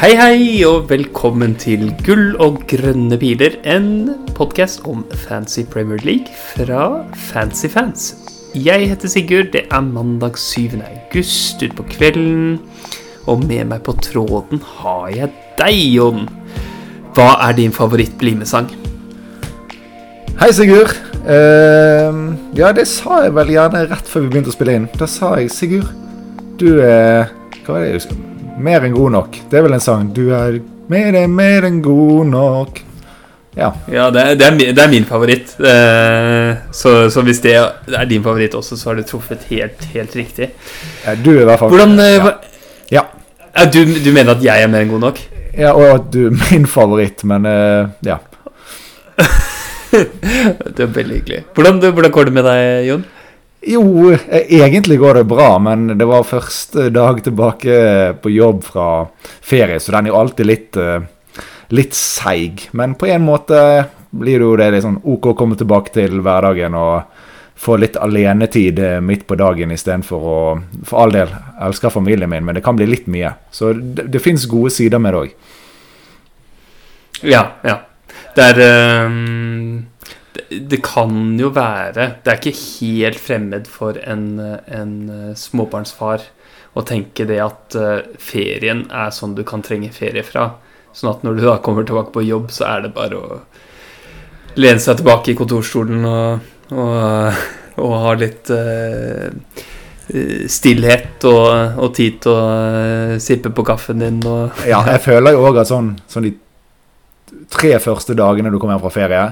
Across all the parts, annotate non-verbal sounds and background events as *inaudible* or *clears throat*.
Hei, hei, og velkommen til Gull og grønne piler, en podkast om fancy Premier League fra Fancy Fans. Jeg heter Sigurd, det er mandag 7. august utpå kvelden, og med meg på tråden har jeg deg, Jon. Hva er din favoritt-bli med-sang? Hei, Sigurd. Uh, ja, det sa jeg vel gjerne rett før vi begynte å spille inn. Da sa jeg, Sigurd, du er Hva var det jeg husker? Mer enn god nok. Det er vel en sang. Du er mer enn mer enn god nok. Ja. Ja, det er, det er, min, det er min favoritt. Eh, så, så hvis det er din favoritt også, så har du truffet helt, helt riktig. ja du er i hvert fall Hvordan eh, ja. ja. ja, du, du mener at jeg er mer enn god nok? ja, og at du er min favoritt, men eh, ja. *laughs* Det er veldig hyggelig. Hvordan, hvordan går det med deg, Jon? Jo, eh, egentlig går det bra, men det var første dag tilbake på jobb fra ferie, så den er jo alltid litt, eh, litt seig. Men på en måte blir det jo det sånn OK å komme tilbake til hverdagen og få litt alenetid eh, midt på dagen istedenfor å For all del, elsker familien min, men det kan bli litt mye. Så det, det fins gode sider med det òg. Ja, ja. Det er ehm, det, kan jo være Det er ikke helt fremmed for en, en eh, småbarnsfar å tenke det at eh, ferien er sånn du kan trenge ferie fra. Sånn at når du da kommer tilbake på jobb, så er det bare å lene seg tilbake i kontorstolen og, og, og ha litt eh, eh, stillhet og, og tid til å eh, sippe på kaffen din og Ja, jeg føler jo òg at sånn, sånn de tre første dagene du kommer hjem fra ferie,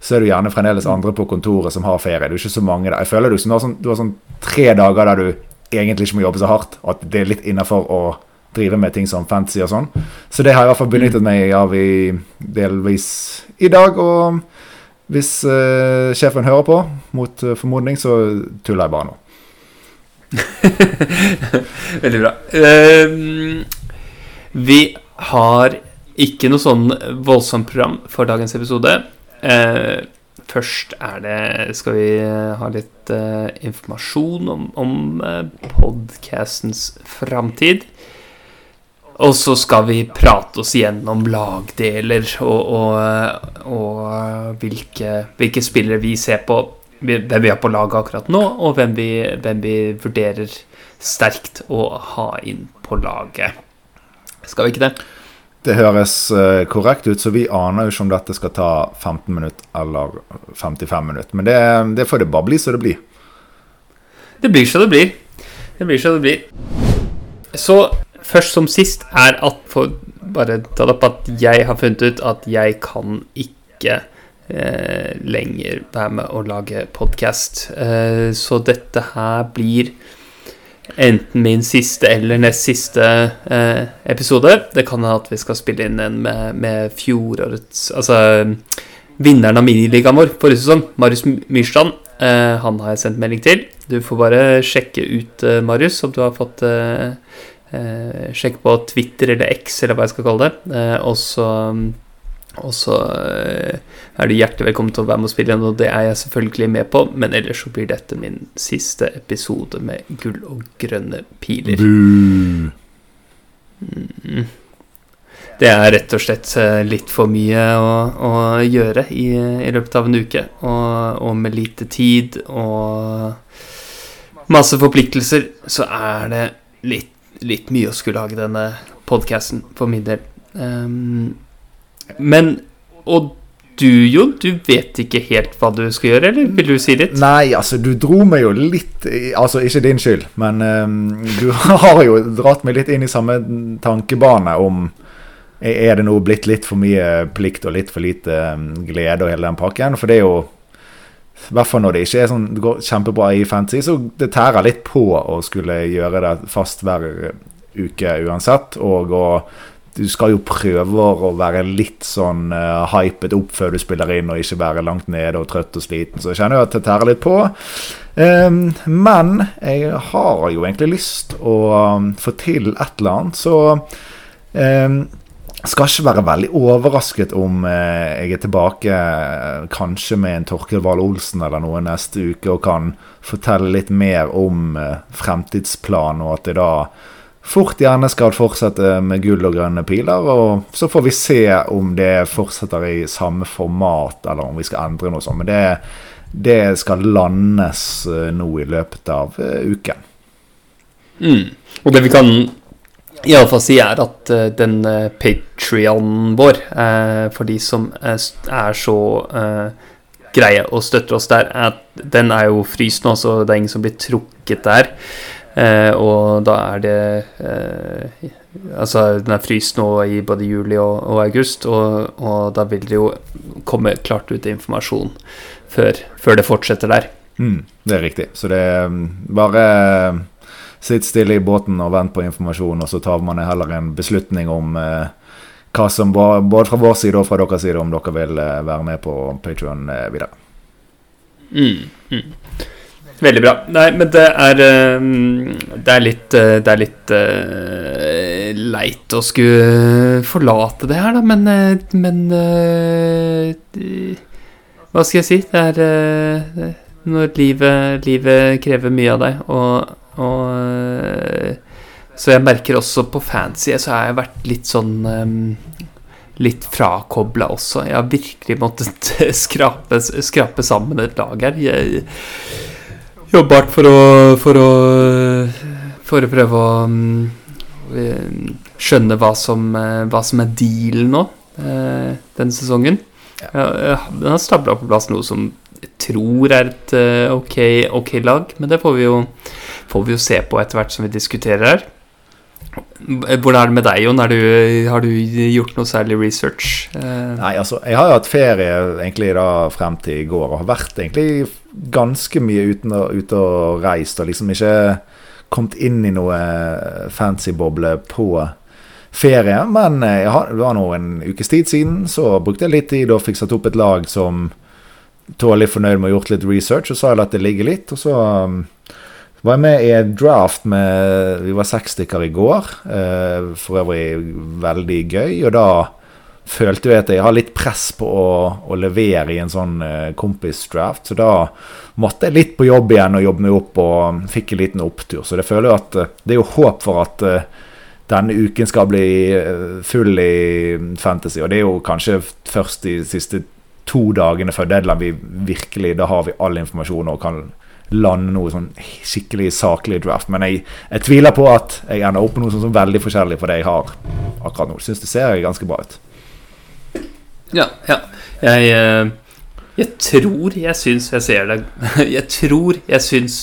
så er du gjerne fremdeles andre på kontoret som har ferie. Du er ikke så mange der. Jeg føler du, har sånn, du har sånn tre dager der du egentlig ikke må jobbe så hardt, og at det er litt innafor å drive med ting som fantasy og sånn. Så det har jeg i hvert fall benyttet meg av i delvis i dag. Og hvis uh, sjefen hører på, mot uh, formodning, så tuller jeg bare nå. *laughs* Veldig bra. Uh, vi har ikke noe sånn voldsomt program for dagens episode. Eh, først er det Skal vi ha litt eh, informasjon om, om eh, podkastens framtid. Og så skal vi prate oss gjennom lagdeler og, og, og hvilke, hvilke spillere vi ser på hvem vi har på laget akkurat nå, og hvem vi, hvem vi vurderer sterkt å ha inn på laget. Skal vi ikke det? Det høres eh, korrekt ut, så vi aner jo ikke om dette skal ta 15 minutter eller 55 minutter. Men det, det får det bare bli så det blir. Det blir så det blir. Det blir så det blir. Så først som sist er at for bare ta det opp at jeg har funnet ut at jeg kan ikke eh, lenger være med å lage podkast. Eh, så dette her blir enten min siste eller nest siste eh, episode. Det kan hende at vi skal spille inn en med, med fjorårets Altså vinneren av miniligaen vår forrige sesong, Marius Myrstrand. Eh, han har jeg sendt melding til. Du får bare sjekke ut, eh, Marius, om du har fått eh, eh, Sjekk på Twitter eller X, eller hva jeg skal kalle det. Eh, og så og så eh, er du hjertelig velkommen til å være med og spille igjen, og det er jeg selvfølgelig med på. Men ellers så blir dette min siste episode med gull og grønne piler. Mm. Det er rett og slett eh, litt for mye å, å gjøre i, i løpet av en uke. Og, og med lite tid og masse forpliktelser, så er det litt, litt mye å skulle lage denne podkasten for min del. Um, men Og du, Jon, du vet ikke helt hva du skal gjøre, eller vil du si litt? Nei, altså, du dro meg jo litt Altså, ikke din skyld, men um, du *laughs* har jo dratt meg litt inn i samme tankebane om Er det nå blitt litt for mye plikt og litt for lite ehm, glede og hele den pakken? For det er jo I hvert fall når det ikke sånn det går kjempebra i fantasy, så det tærer litt på å skulle gjøre det fast hver uke uansett. Og å du skal jo prøve å være litt sånn uh, hypet opp før du spiller inn, og ikke være langt nede og trøtt og sliten. Så jeg kjenner jo at det tærer litt på. Um, men jeg har jo egentlig lyst å um, få til et eller annet, så um, skal ikke være veldig overrasket om eh, jeg er tilbake eh, kanskje med en Torkild Wahl Olsen eller noe neste uke og kan fortelle litt mer om eh, fremtidsplanen, og at jeg da fort gjerne skal fortsette med gull og grønne piler. Og så får vi se om det fortsetter i samme format, eller om vi skal endre noe sånt. Men det, det skal landes eh, nå i løpet av eh, uken. Mm. Og det vi kan iallfall si, er at uh, den Patrion vår, for de som er, så greie og støtter oss der, at den er jo fryst nå, så det er ingen som blir trukket der. Eh, og da er det eh, Altså, den er fryst nå i både juli og, og august, og, og, da vil det jo komme klart ut informasjon før, før det fortsetter der. Mm, det er riktig. Så det er mm, bare sitt stille i båten og vent på informasjon, og så tar man heller en beslutning om eh, hva som både fra vår side og fra deres side, om dere vil eh, være med på Patrion eh, videre. Mm, mm. Veldig bra. Nei, men det er eh, Det er litt, det er litt uh, leit å skulle forlate det her, da, men, men uh, Hva skal jeg si? Det er når livet, livet, krever mye av deg, og, og så jeg merker også på fancy så har jeg vært litt sånn um, Litt frakobla også. Jeg har virkelig måttet *laughs* skrape, skrape sammen et lag her. Jeg jobber hardt for å, for å For å prøve å um, skjønne hva som, hva som, er dealen nå uh, denne sesongen. Ja. Den har stabla på plass noe som jeg tror er et uh, ok, ok lag, men det får vi jo, får vi jo se på etter hvert som vi diskuterer her. Hvordan er det med deg, Jon? Du, har du gjort noe særlig research? Eh, Nei, altså, jeg har jo hatt ferie egentlig da frem til i går, og har vært egentlig ganske mye ute ut og reist, og liksom ikke kommet inn i noe fancy boble på ferie. Men jeg har, det var nå en ukes tid siden, så brukte jeg litt tid og fikk satt opp et lag som tålelig fornøyd med å ha gjort litt research, og så har jeg latt det ligge litt. og så var med i en draft med Vi var seks stykker i går. Eh, for øvrig veldig gøy. Og da følte jeg at jeg har litt press på å, å levere i en sånn eh, kompisdraft. Så da måtte jeg litt på jobb igjen og jobbe meg opp og fikk en liten opptur. Så det føler jeg at eh, det er jo håp for at denne uken skal bli full i fantasy. Og det er jo kanskje først de siste to dagene før deadline vi virkelig Da har vi all informasjon og kan lande noe sånn skikkelig saklig draft. Men jeg, jeg, tviler på at jeg ender opp med noe sånn, sånn veldig forskjellig fra det jeg har akkurat nå. Syns det ser ganske bra ut. Ja, ja. Jeg, eh, jeg tror jeg syns jeg ser det *laughs* Jeg tror jeg syns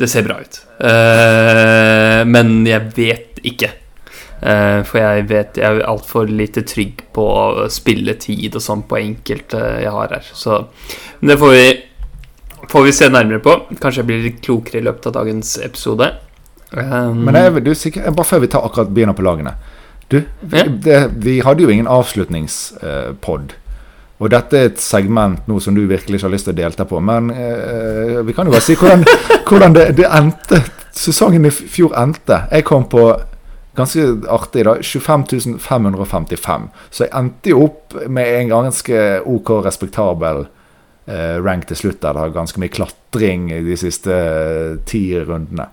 det ser bra ut. Uh, men jeg vet ikke. Uh, for jeg vet jeg er altfor lite trygg på spilletid og sånn på enkelte jeg har her. Så det får vi får vi se nærmere på. Kanskje jeg blir litt klokere i løpet av dagens episode. Um, Men jeg, du, sikker, bare før vi tar akkurat begynner på lagene Du, ja. det, vi hadde jo ingen avslutningspod. Uh, og dette er et segment nå som du virkelig ikke har lyst til å delta på. Men eh, vi kan jo bare si hvordan, *laughs* hvordan det, det, endte. Sesongen i fjor endte. Jeg kom på ganske artig da, 25 555. Så jeg endte jo opp med en ganske OK respektabel eh, rank til slutt. Der det har ganske mye klatring i de siste eh, ti rundene.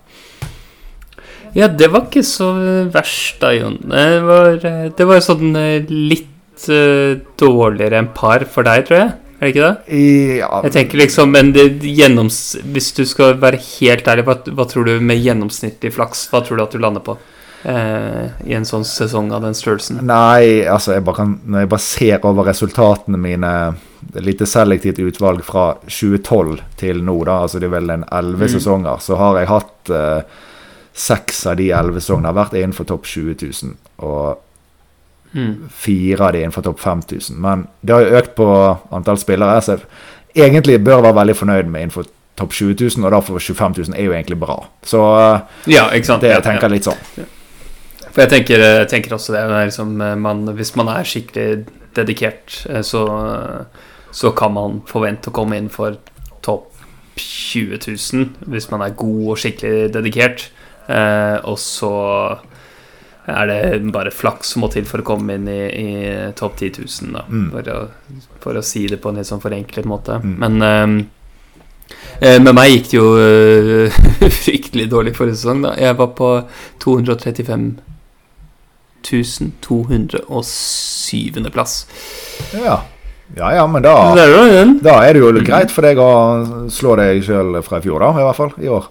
Ja, det var ikke så verst da, Jon. Det var, eh, det var sånn eh, litt uh, dårligere enn par for deg, tror jeg. Er det ikke det? Ja. Jeg tenker liksom, men det, gjennoms, Hvis du skal være helt ærlig, hva, hva, tror du med gjennomsnittlig flaks? Hva tror du at du lander på? Eh, I en sånn sesong av den størrelsen? Nei, altså jeg kan, Når jeg bare ser over resultatene mine lite selektivt utvalg fra 2012 til nå, da, altså det er vel en elleve mm. sesonger, så har jeg hatt uh, seks av de elleve sesongene har vært innenfor topp 20 000. Og mm. fire av de innenfor topp 5000. Men det har jo økt på antall spillere. Så jeg egentlig bør være veldig fornøyd med innenfor topp 20 000, og derfor 25 000 er jo egentlig bra. Så uh, ja, det jeg tenker litt sånn. For jeg tenker, jeg tenker også det. Liksom, man, hvis man er skikkelig dedikert, så så kan man forvente å komme inn for topp 20 000 hvis man er god og skikkelig dedikert. Eh, og så er det bare flaks som må til for å komme inn i, i topp 10 000, da. Mm. For, å, for, å, si det på en litt sånn forenklet måte. Mm. Men, eh, Eh, med meg gikk det jo eh, *laughs* fryktelig dårlig forrige sesong, da. Jeg var på 235 207. plass. Ja. Ja ja, men da, er da er det jo greit for deg å slå deg sjøl fra i fjor, da. I hvert fall i år.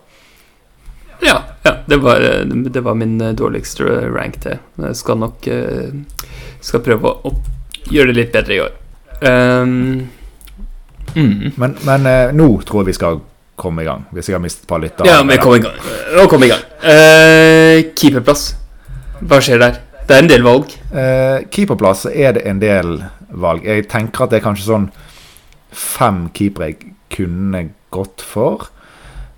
Ja, ja det, var, eh, det var min eh, dårligste rank, til. Jeg skal nok eh, Skal prøve å gjøre det litt bedre i år. Um, mm. Men, men nå tror jeg vi skal komme i gang, hvis jeg har mistet et par lyttere. Ja, vi kom i gang. Nå kom i gang. Uh, keeperplass. Hva skjer der? Det er en del valg. Uh, keeperplass er det en del valg. Jeg tenker at det er kanskje sånn fem keepere jeg kunne gått for.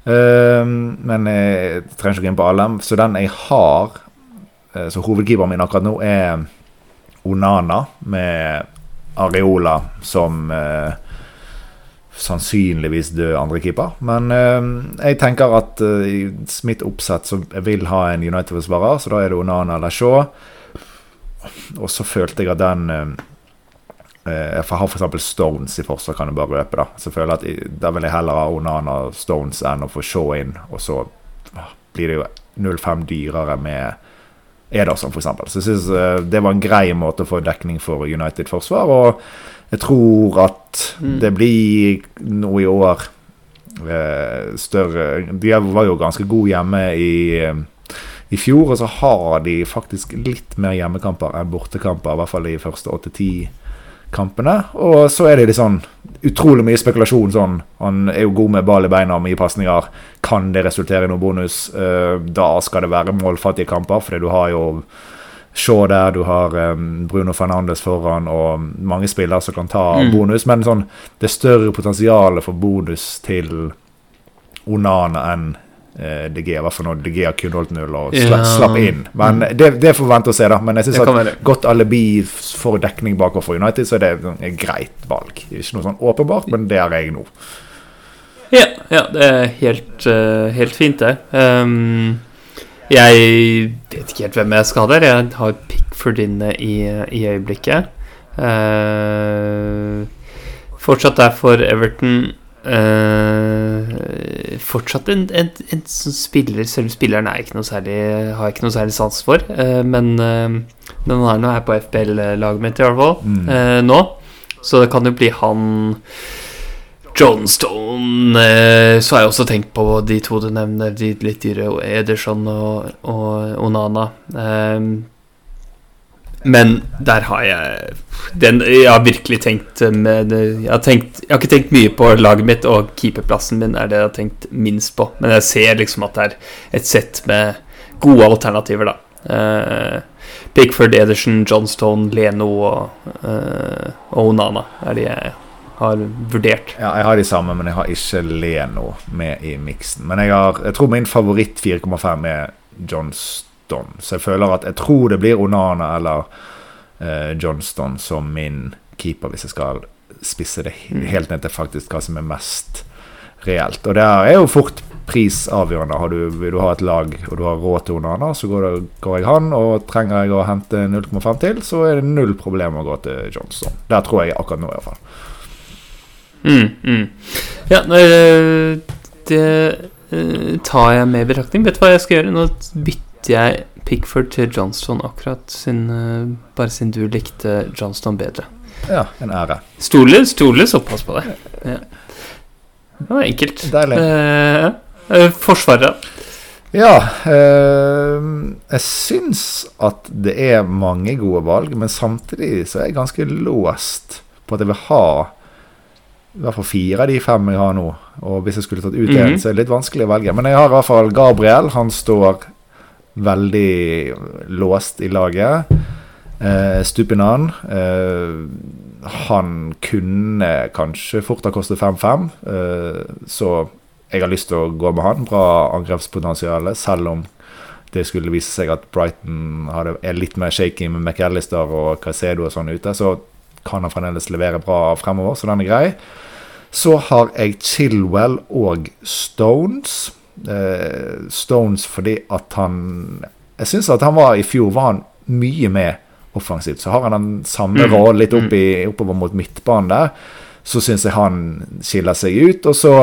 Eh, men jeg trenger ikke gå inn på alle. Så den jeg har, eh, så hovedkeeperen min akkurat nå, er Onana med Areola som uh, sannsynligvis død andrekeeper. Men eh, jeg tenker at eh, i mitt oppsett så vil ha en United-forsvarer, så da er det Onana eller Shaw. Og så følte jeg at den eh, Jeg har f.eks. Stones i forsvar, kan jeg bare røpe. Da Så føler jeg at da vil jeg heller ha Onana og Stones enn å få Shaw inn, og så ah, blir det jo 0,5 dyrere med Ederson, f.eks. Så jeg synes eh, det var en grei måte å få dekning for United-forsvar. Og jeg tror at Mm. det blir noe i år eh, større De var jo ganske gode hjemme i, eh, i fjor, og så har de faktisk litt mer hjemmekamper enn bortekamper, i hvert fall i første åtte-ti kampene. Og så er det litt sånn utrolig mye spekulasjon sånn. Han er jo god med ball i beina, mye pasninger. Kan det resultere i noe bonus? Eh, da skal det være målfattige kamper, fordi du har jo Shaw der, du har um, Bruno Fernandes foran og mange spillere som kan ta Mm. bonus. Men sånn, det er større potensial for bonus til Onana enn eh, DG. I hvert fall når DG har kun holdt null og sla, Ja. slapp inn. Men det, det får vente og se, da. Men jeg synes syns at være. godt alibi for dekning bakover for United, så er det et greit valg. Ikke noe sånn åpenbart, men det har jeg nå. Ja, ja det er helt, eh, helt fint, det. Um, jeg vet ikke helt hvem jeg skal ha der. Jeg har Pickford inne i, i øyeblikket. Uh, fortsatt der for Everton. Eh, fortsatt en, en, en sånn spiller Selv spilleren er ikke noe særlig, har jeg ikke noe særlig sans for. uh, men uh, den er nå her på FBL-laget mitt, i hvert fall. Mm. nå. Så det kan jo bli han Johnstone Så har jeg også tenkt på de to du nevner, de litt dyre, Ederson og, og Onana. Men der har jeg den, Jeg har virkelig tenkt med, jeg, har tenkt jeg har ikke tenkt mye på laget mitt, og keeperplassen min er det jeg har tenkt minst på. Men jeg ser liksom at det er et sett med gode alternativer, da. Uh, Pickford, Ederson, Johnstone, Leno og, uh, og Onana er de jeg har vurdert. Ja, jeg har de samme, men jeg har ikke Leno med i miksen. Men jeg, har, jeg tror min favoritt 4,5 er Johnston. Så jeg føler at jeg tror det blir Onana eller eh, Johnston som min keeper, hvis jeg skal spisse det Mm. helt ned til faktisk hva som er mest reelt. Og det er jo fort prisavgjørende. Har du, vil du ha et lag og du har råd til Onana, så går, det, går jeg han. Og trenger jeg å hente 0,5 til, så er det null problem å gå til Johnston. Der tror jeg akkurat nå, i hvert fall. Mm, mm. Ja, nei, det eh, tar jeg med i betraktning. Vet du hva jeg skal gjøre? Nå bytter jeg Pickford til Johnston akkurat, sin, eh, bare siden du likte Johnston bedre. Ja, en ære. Stoler, stoler såpass på det. Ja. Det var enkelt. Deilig. Eh, eh, Forsvaret. Ja, eh, jeg syns at det er mange gode valg, men samtidig så er jeg ganske låst på at jeg vil ha i hvert fall fire av de fem jeg har nå. Og hvis jeg skulle tatt ut én, Mhm. så er det litt vanskelig å velge. Men jeg har i hvert fall Gabriel. Han står veldig låst i laget. Eh, Stupinan. Eh, han kunne kanskje fort ha kostet 5-5, eh, så jeg har lyst til å gå med han. Bra angrepspotensial, selv om det skulle vise seg at Brighton er litt mer shaky med McAllister og Caicedo og sånn ute, så kan han fremdeles levere bra fremover, så den er grei. Så har jeg Chilwell og Stones. Eh, Stones fordi at han Jeg syns at han var i fjor var han mye mer offensivt. Så har han den samme Mm. rollen litt opp i, oppover mot midtbanen der. Så syns jeg han skiller seg ut. Og så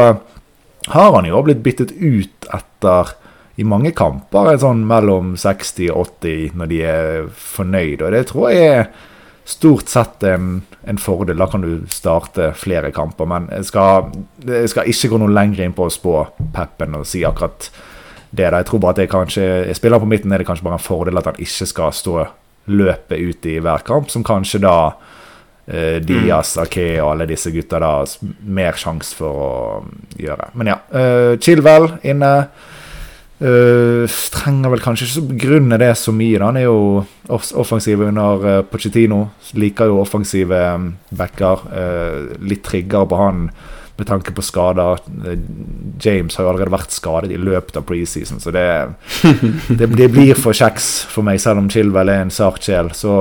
har han jo blitt byttet ut etter i mange kamper er sånn mellom 60 og 80 når de er fornøyd. Og det tror jeg er stort sett en, en fordel. Da kan du starte flere kamper. Men jeg skal, jeg skal ikke gå noe lenger inn på å spå Peppen og si akkurat det. da. Jeg tror bare at det kanskje, jeg spiller på midten er det kanskje bare en fordel at han ikke skal stå løpet ut i hver kamp, som kanskje da eh, Diaz, Ake og alle disse gutta da mer sjanse for å gjøre. Men ja. Eh, Chilwell inne. Uh, trenger vel kanskje ikke så begrunne det så mye. da Han er jo off offensiv under uh, Pochettino. Liker jo offensive um, backer. Uh, litt triggere på han med tanke på skader. James har jo allerede vært skadet i løpet av preseason, så det, *laughs* det, det blir for kjeks for meg, selv om Chilwell er en sart sjel. Så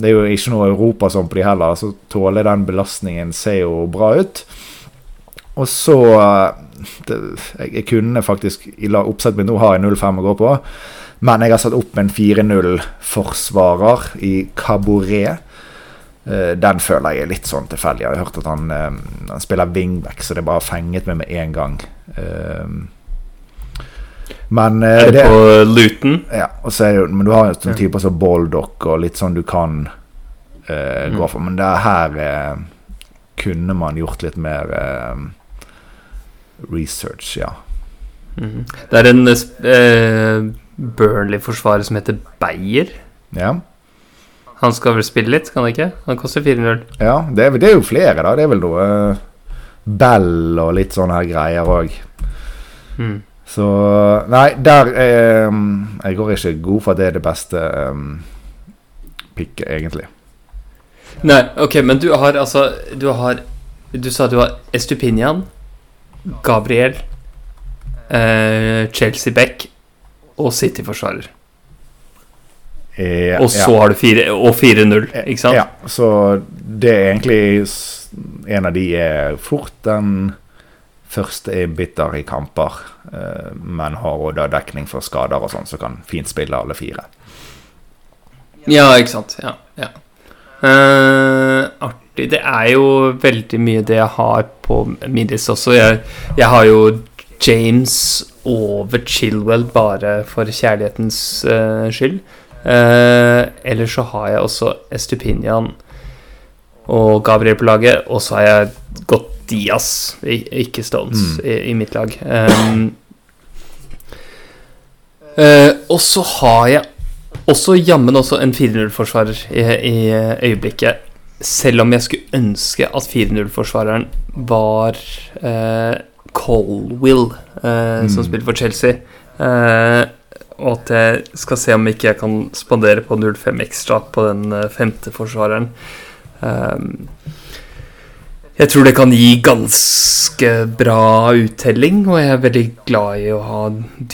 det er jo ikke noe Europa sånn på de heller, så tåler den belastningen ser jo bra ut. Og så det, jeg, kunne faktisk I oppsettet mitt nå har jeg 0-5 å gå på. Men jeg har satt opp en 4-0-forsvarer i Caboret. Uh, den føler jeg er litt sånn tilfeldig. Jeg har hørt at han, uh, han spiller wingback, så det bare fenget meg med en gang. Uh, men Er det, det på Luton? Ja, det, men du har jo sånne typer som Baldock og litt sånn du kan uh, gå for. Men det her kunne man gjort litt mer research, ja. Mm. Det er en eh, Burnley-forsvarer som heter Beyer. Ja. Han skal vel spille litt, kan han ikke? Han koster 4-0. Ja, det er, det er, jo flere, da. Det er vel noe uh, Bell og litt sånne her greier òg. Mm. Så Nei, der er um, Jeg går ikke god for at det er det beste um, picket, egentlig. Nei, ok, men du har altså Du har Du sa du har Estupinian, Gabriel, eh, Chelsea Beck og City-forsvarer. Eh, ja, og så ja. har du 4-0, eh, ikke sant? Ja, så det er egentlig En av de er fort den første er bitter i kamper, eh, men har òg da dekning for skader og sånn, så kan fint spille alle fire. Ja, ikke sant. Ja. ja. Eh, 40 Det er jo veldig mye det jeg har på min liste også. Jeg, jeg, har jo James over Chilwell bare for kjærlighetens uh, skyld. Eh, uh, Eller så har jeg også Estupinian og Gabriel på laget, og så har jeg gått Diaz, ikke Stones, mm. i, i, mitt lag. Um, Uh, og så har jeg også jammen også en 4-0-forsvarer i, i, øyeblikket. Selv om jeg skulle ønske at 4-0-forsvareren var eh, Colwill, eh, mm. som spiller for Chelsea. Eh, og at jeg skal se om ikke jeg kan spandere på 0-5 ekstra på den eh, femte forsvareren. Um, jeg tror det kan gi ganske bra uttelling, og jeg er veldig glad i å ha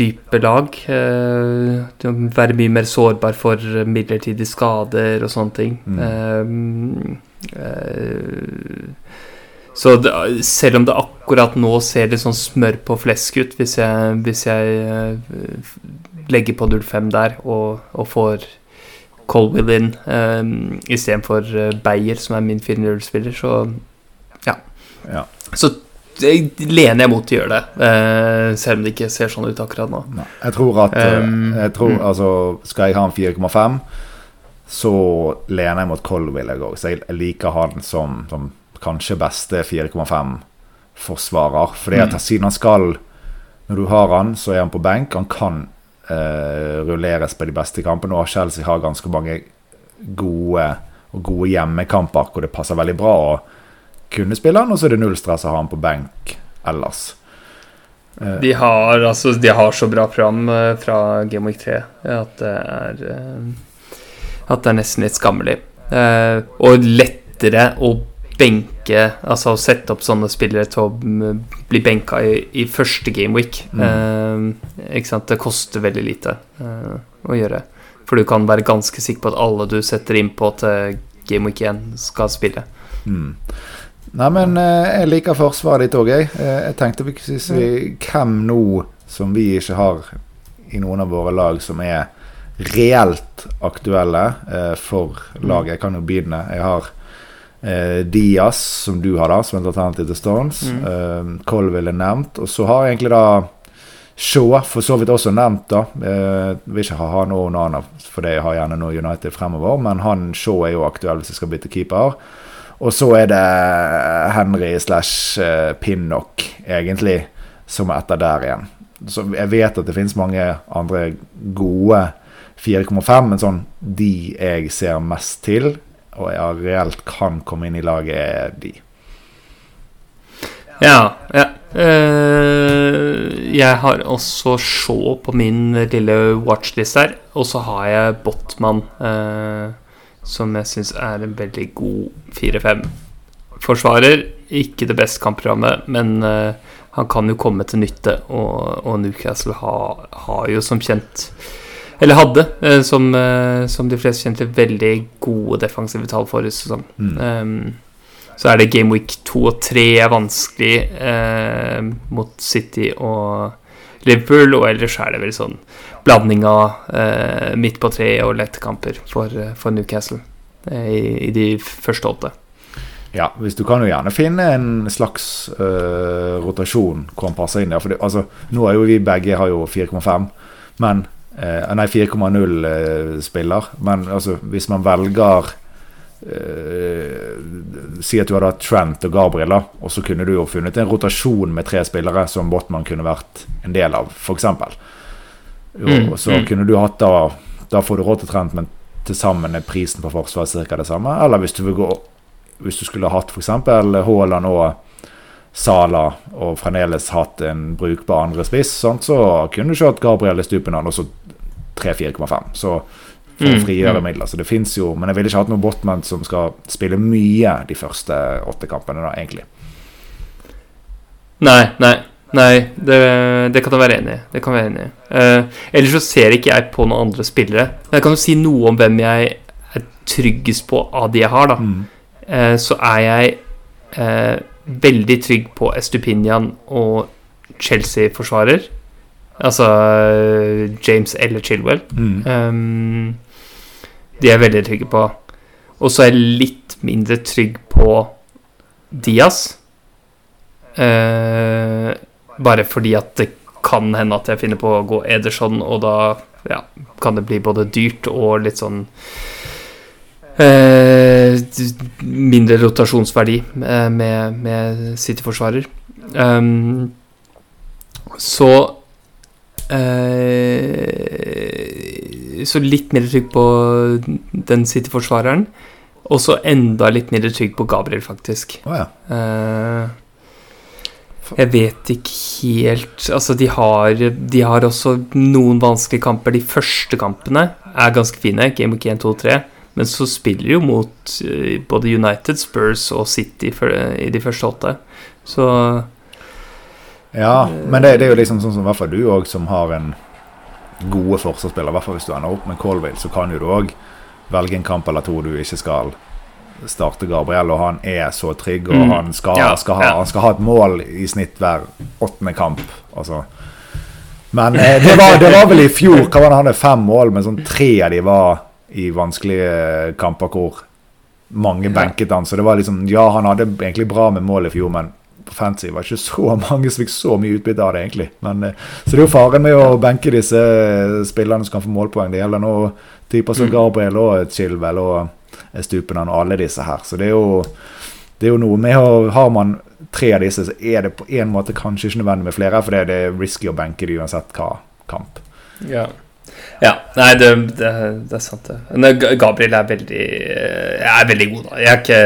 dype lag. Eh, være mye mer sårbar for midlertidige skader og sånne ting. Mm. Eh, eh, så selv om det akkurat nå ser litt sånn smør på flesk ut, hvis jeg, hvis jeg legger på 05 der og, og får Colwill inn um, istedenfor Beyer, som er min 4-0-spiller, så ja. Så jeg lener jeg mot å gjøre det, eh, selv om det ikke ser sånn ut akkurat nå. Nei, jeg tror at um, jeg tror, mm. altså, Skal jeg ha en 4,5, så lener jeg mot Colville òg. Så jeg liker han som, som kanskje beste 4,5-forsvarer. Fordi at mm. siden han skal Når du har han, så er han på benk. Han kan uh, rulleres på de beste kampene. Og Chelsea har ganske mange gode gode hjemmekamper hvor det passer veldig bra. Og kunne spille han, og så er det null stress å ha han på benk ellers. Eh, de har, altså, de har så bra program eh, fra Game Week 3 at det er eh, At det er nesten litt skammelig. Og lettere å benke Altså å sette opp sånne spillere til å mm, bli benka i, i første Game Week. Mm. ikke sant? Det koster veldig lite å gjøre. For du kan være ganske sikker på at alle du setter inn på til Game Week 1, skal spille. Mm. Nei, men eh, jeg liker forsvaret ditt òg, jeg. Eh, jeg tenkte vi, hvem nå som vi ikke har i noen av våre lag, som er reelt aktuelle eh, for laget. Jeg kan jo begynne. Jeg har Eh, Diaz, som du har, da, som et alternativ til Stones. Mm. Colville er nevnt. Og så har jeg egentlig da Shaw for så vidt også nevnt, da. Eh, vil ikke ha og Nana, for det har gjerne noe United fremover. Men han Shaw er jo aktuell hvis jeg skal bytte keeper. Og så er det Henry slash eh, Pinnock, egentlig, som er etter der igjen. Så jeg vet at det finnes mange andre gode 4,5, men sånn de jeg ser mest til, og jeg reelt kan komme inn i laget, er de. Ja. ja. Eh, jeg har også Shaw på min lille watchlist her. Og så har jeg Botman, eh, som jeg syns er en veldig god 4-5-forsvarer. Ikke det beste kampprogrammet, men uh, han kan jo komme til nytte. Og, og Newcastle har, har jo som kjent eller hadde, uh, som, uh, som de fleste kjente, veldig gode defensive tall forrige sesong. Mm. Um, så er det Game Week 2 og 3 er vanskelig mot City og Liverpool, og ellers er det vel sånn blanding av eh, midt på treet og lettkamper for, eh, for Newcastle eh, i, i de første åtte. Ja, hvis du kan jo gjerne finne en slags øh, rotasjon hvor han passer inn der. For det, altså, nå er jo vi begge har jo 4,5, men eh, Nei, 4,0 eh, spiller. Men altså, hvis man velger eh, Si at du hadde hatt Trent og Gabriel, da, og så kunne du jo funnet en rotasjon med tre spillere som Botman kunne vært en del av, f.eks. Mm, så mm. kunne du hatt da Da får du råd til Trent, men til sammen er prisen på forsvar ca. det samme. Eller hvis du vil gå Hvis du skulle hatt f.eks. Haaland og Sala og fremdeles hatt en brukbar andre spiss, så kunne du ikke hatt Gabriel i stupen og så 3-4,5. Så for å Mm, frigjøre mm. midler. Så det fins jo Men jeg ville ikke hatt noen Botman som skal spille mye de første åtte kampene, da, egentlig. Nei, nei. Nei, det, det kan jeg være enig i. Det kan jeg være enig i. Uh, ellers så ser ikke jeg på noen andre spillere. Men jeg kan jo si noe om hvem jeg er tryggest på av de jeg har, da. Mm. Uh, så er jeg uh, veldig trygg på Estupinian og Chelsea-forsvarer. Altså James eller Chilwell. Mm. Um, de er veldig trygge på. Og så er jeg litt mindre trygg på Diaz. Eh, bare fordi at det kan hende at jeg finner på å gå Ederson, og da ja, kan det bli både dyrt og litt sånn eh, Mindre rotasjonsverdi eh, med, med City-forsvarer. Um, så eh, Så litt mindre trygg på den City-forsvareren. Og så enda litt mindre trygg på Gabriel, faktisk. Oh, ja. Eh, jeg vet ikke helt Altså, de har, de har også noen vanskelige kamper. De første kampene er ganske fine. Game of 1, 2, 3. Men så spiller de jo mot eh, både United, Spurs og City i de første åtte. Så Ja, men det, det er jo liksom sånn som i hvert fall du òg, som har en gode forsvarsspiller. I hvert fall hvis du ender opp med Colville, så kan jo du òg velge en kamp eller to du ikke skal starte Gabriel, og han er så trygg, og Mm. han, skal, Ja, skal ha, ja. han skal ha et mål i snitt hver åttende kamp. Altså. Men eh, *laughs* det, var, det var vel i fjor hva var det han hadde fem mål, men sånn tre av de var i vanskelige kamper hvor mange benket han. Så det var liksom Ja, han hadde egentlig bra med mål i fjor, men på Det var ikke så *laughs* mange som fikk så mye utbytte av det, egentlig. Men, eh, så det er jo faren med å benke disse eh, spillerne som kan få målpoeng. Det gjelder nå typer som Mm. Gabriel og Chilwell og Stupenan og alle disse her. Så det er jo, det er jo noe med å Har man tre av disse, så er det på en måte kanskje ikke nødvendig med flere, for det er risky å benke de uansett hva kamp. Ja. Ja. Nei, det, det, det er sant, det. Gabriel er veldig eh, er veldig god, da. Jeg, ikke,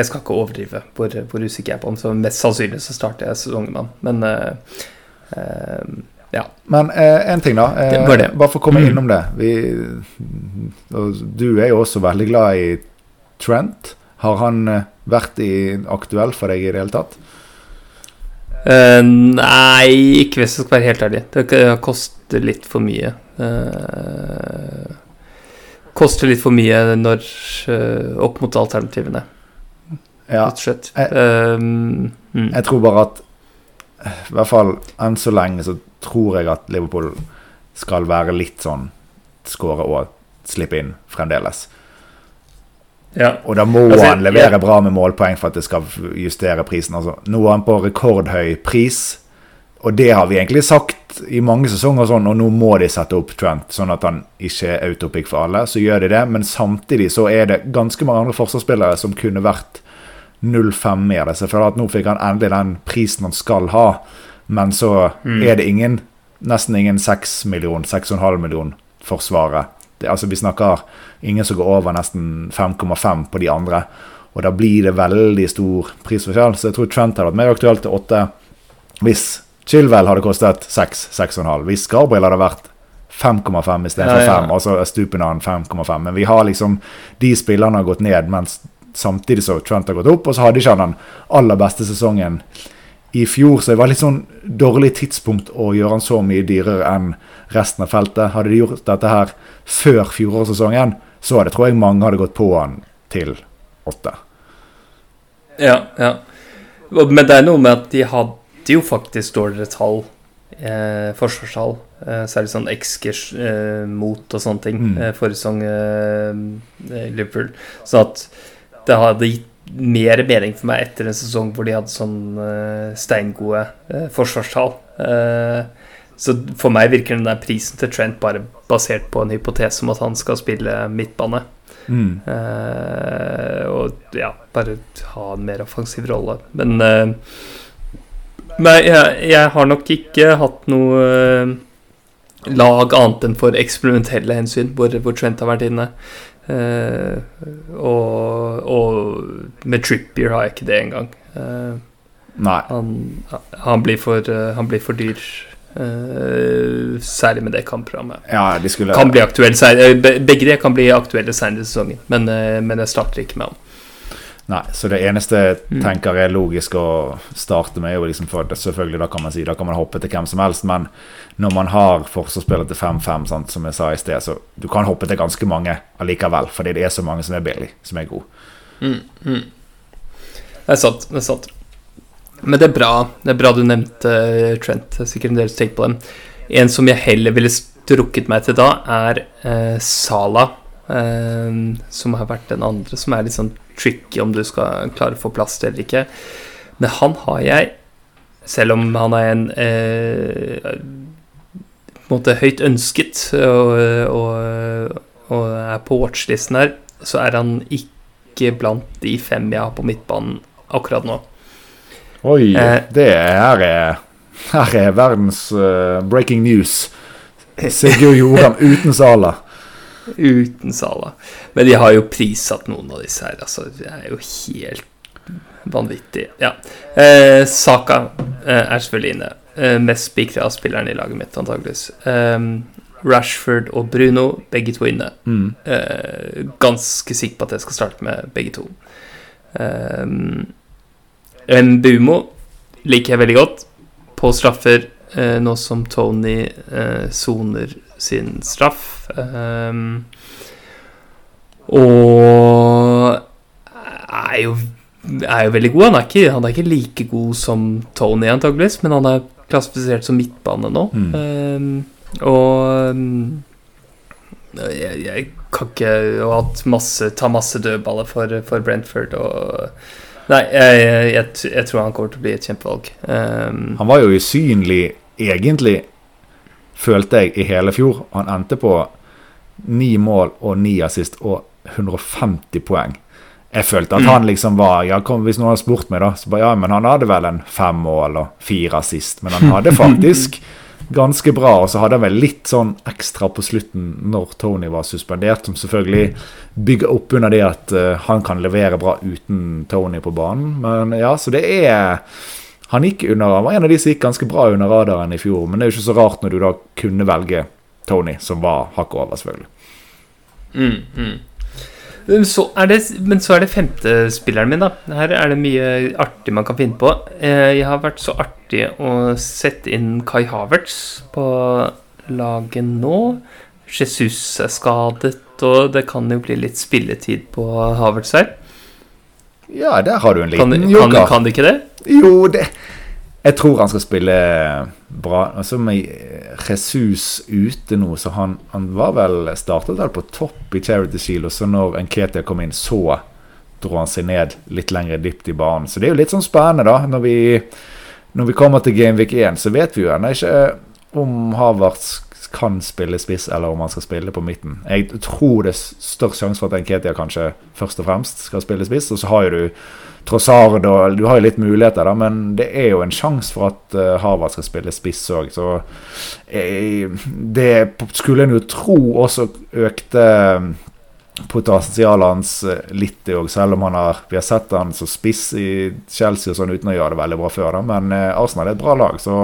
jeg skal ikke overdrive hvor, hvor usikker jeg er på ham, så mest sannsynlig så starter jeg sesongen med ham. Men uh, uh, ja. Men eh, en ting, da. Eh, Det det. Bare for å komme Mm. innom det. Vi, du er jo også veldig glad i Trent. Har han eh, vært i, aktuell for deg i det hele tatt? Uh, nei, ikke hvis jeg skal være helt ærlig. Det koster litt for mye. Eh, koster litt for mye når uh, opp mot alternativene, Ja. rett og slett. Jeg- Eh, mm. Jeg tror bare at I hvert fall enn så lenge så tror jeg at Liverpool skal være litt sånn skåre og slippe inn fremdeles. Ja. Og da må Altså, han levere ja. bra med målpoeng for at det skal justere prisen. Altså. Nå er han på rekordhøy pris, og det har vi egentlig sagt i mange sesonger, sånn, og nå må de sette opp Trent, sånn at han ikke er autopic for alle. Så gjør de det, men samtidig så er det ganske mange andre forsvarsspillere som kunne vært 0-5 med det. Så jeg føler at nå fikk han endelig den prisen han skal ha, men så er det ingen nesten ingen 6 million, 6,5 million forsvaret. Det, altså Vi snakker ingen som går over nesten 5,5 på de andre. Og da blir det veldig stor prisforskjell. Så jeg tror Trent hadde vært mer aktuelt til 8 hvis Chilwell hadde kostet 6, 6,5. Hvis Gabriel hadde vært 5,5 istedenfor Ja, ja. 5, og så er Stupinan 5,5. Men vi har liksom De spillerne har gått ned, mens samtidig så Trent har gått opp. Og så hadde ikke han den aller beste sesongen i fjor, så det var litt sånn dårlig tidspunkt å gjøre han så mye dyrere enn resten av feltet. Hadde de gjort dette her før fjorårssesongen, så hadde tror jeg mange hadde gått på han til åtte. Ja, ja. Men det er noe med at de hadde jo faktisk dårligere tall, eh, forsvarstall. Eh, særlig sånn XG eh, mot og sånne ting Mm. eh, forrige sesong eh, Liverpool. Så at det hadde gitt mer mening for meg etter en sesong hvor de hadde sånn eh, steingode eh, forsvarstall. Eh, så for meg virker den der prisen til Trent bare basert på en hypotese om at han skal spille midtbane. Mm. Eh, og ja, bare ha en mer offensiv rolle. Men eh, Nei, jeg, jeg har nok ikke hatt noe eh, lag annet enn for eksperimentelle hensyn, hvor, hvor Trent har vært inne. Uh, og, og med Trippier har jeg ikke det engang. Uh, Nei. han, han, blir for, uh, han blir for dyr. særlig med det kampprogrammet. Ja, de skulle Kan bli aktuelle Begge de kan bli aktuelle senere i sesongen, men, men jeg starter ikke med ham. Nei, så det eneste jeg Mm. tenker er logisk å starte med, liksom for selvfølgelig, da kan man si, da kan man hoppe til hvem som helst, men når man har forsvarsspillere til 5-5, som jeg sa i sted, så du kan hoppe til ganske mange allikevel, fordi det er så mange som er billig, som er gode. Mm, mm. Det er sant. det er sant Men det er bra Det er bra du nevnte eh, Trent. Er sikkert en del som tenker på dem. En som jeg heller ville strukket meg til da, er eh, Sala. Eh, som har vært den andre som er litt sånn tricky om du skal klare å få plass til eller ikke. Men han har jeg, selv om han er en eh, på en måte høyt ønsket og, og, og er på watchlisten her, så er han ikke blant de fem jeg har på midtbanen akkurat nå. Oi, Eh. det her er, her er verdens uh, breaking news. Sigurd Joram uten Sala. Uten Sala. Men de har jo prissatt noen av disse her. Altså, det er jo helt vanvittig. Ja. Eh, Saka eh, er selvfølgelig inne. Eh, mest spikra spilleren i laget mitt, antageligvis. Eh, Rashford og Bruno, begge to inne. Mm. Eh, ganske sikker på at jeg skal starte med begge to. En Mbumo liker jeg veldig godt. På straffer, eh, nå som Tony eh, soner sin straff. Um, og er jo, er jo veldig god. Han er, ikke, han er ikke like god som Tony, antageligvis, men han er klassifisert som midtbane nå. Mm. Um, og um, jeg, jeg kan ikke Og hatt masse, ta masse dødballer for, for Brentford og Nei, jeg, jeg, jeg tror han kommer til å bli et kjempevalg. Um, Han var jo usynlig, egentlig, følte jeg, i hele fjor. Han endte på ni mål og ni assist og 150 poeng. Jeg følte at han liksom var ja, kom, Hvis noen hadde spurt meg, da, så bare ja, men han hadde vel en fem mål og fire assist. Men han hadde *laughs* faktisk ganske bra, og så hadde han vel litt sånn ekstra på slutten når Tony var suspendert, som selvfølgelig bygger opp under det at uh, han kan levere bra uten Tony på banen. Men ja, så det er han gikk under, han var en av de som gikk ganske bra under radaren i fjor, men det er jo ikke så rart når du da kunne velge Tony, som var hakket over, selvfølgelig. mm, mm. Så det, men så er det femtespilleren min, da. Her er det mye artig man kan finne på. Eh, Jeg har vært så artig å sette inn Kai Havertz på laget nå. Jesus er skadet, og det kan jo bli litt spilletid på Havertz her. Ja, der har du en liten kan, joker. kan det ikke det? Jo, det Jeg tror han skal spille bra. Og så med Jesus ute nå, så han, han var vel startet vel på topp i Charity Shield, og så når Nketia kom inn, så dro han seg ned litt lenger dypt i banen. Så det er jo litt sånn spennende, da. Når vi, når vi kommer til Gameweek 1, så vet vi jo ennå ikke om Havertz kan spille spiss, eller om han skal spille på midten. Jeg tror det er størst sjanse for at Nketia kanskje først og fremst skal spille spiss. Og så har jo du Trossard og Du har jo litt muligheter, da, men det er jo en sjanse for at uh, Harvard skal spille spiss òg. Så jeg, det skulle en jo tro også økte potensialet hans eh, litt òg, selv om han har, vi har sett han så spiss i Chelsea og sånn uten å gjøre det veldig bra før. Da. Men eh, Arsenal er et bra lag, så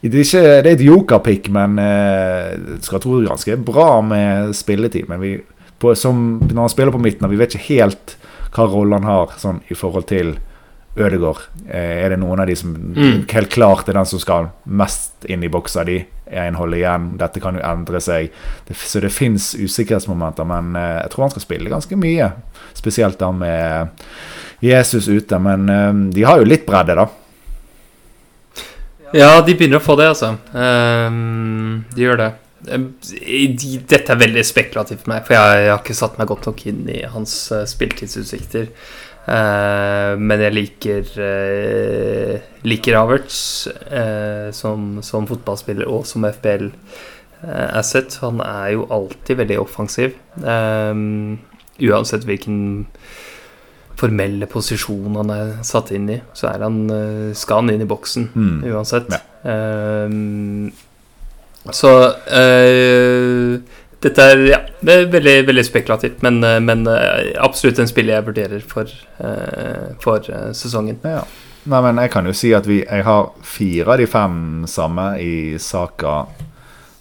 det er, ikke, det er et jokerpick, men eh, skal tro ganske bra med spilletid. Men vi, på, som, når han spiller på midten, vi vet ikke helt hva rolle han har sånn, i forhold til Ødegård. Eh, er det noen av de som mm. helt klart er den som skal mest inn i boksa di? En holder igjen. Dette kan jo endre seg. Det, så det fins usikkerhetsmomenter, men eh, jeg tror han skal spille ganske mye. Spesielt da med Jesus ute. Men eh, de har jo litt bredde, da. Ja, de begynner å få det, altså. Um, de gjør det. Dette er veldig spekulativt for meg, for jeg, har ikke satt meg godt nok inn i hans spilltidsutsikter. Uh, men jeg liker uh, liker Roberts uh, som, som, fotballspiller og som FBL-asset. Han er jo alltid veldig offensiv. uansett hvilken formelle posisjon han er satt inn i, så er han, skal han inn i boksen mm. uansett. Ja. så dette er ja, veldig, veldig spekulativt, men, eh, men, eh, absolutt en spill jeg vurderer for, eh, for sesongen. Ja. Nei, men jeg kan jo si at vi, jeg har fire av de fem samme i Saka,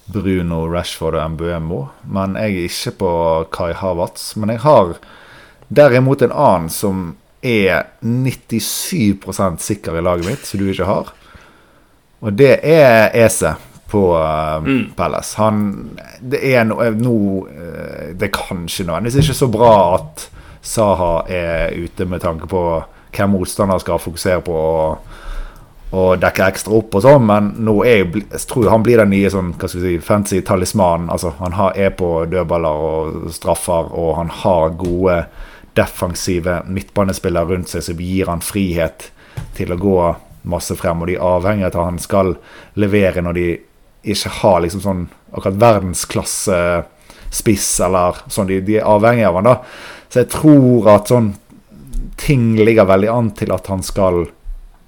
Bruno, Rashford og Mbuemo. Men jeg er ikke på Kai Havertz. Men jeg har derimot en annen som er 97% sikker i laget mitt, som du ikke har. Og det er Ese på uh, mm. Palace. Han Det er no, no uh, Det er kanskje er ikke så bra at Saha er ute med tanke på hvem motstander skal fokusere på og, og dekke ekstra opp og sånn, men nå er jeg, jeg tror han blir den nye sånn, hva skal vi si, fancy talismanen. Altså, han har, er på dødballer og straffer, og han har gode defensive midtbanespillere rundt seg som gir han frihet til å gå masse frem. Og de er avhengig av at han skal levere når de ikke har liksom sånn akkurat verdensklasse spiss, eller sånn. De, de, er avhengig av han da. Så jeg tror at sånn ting ligger veldig an til at han skal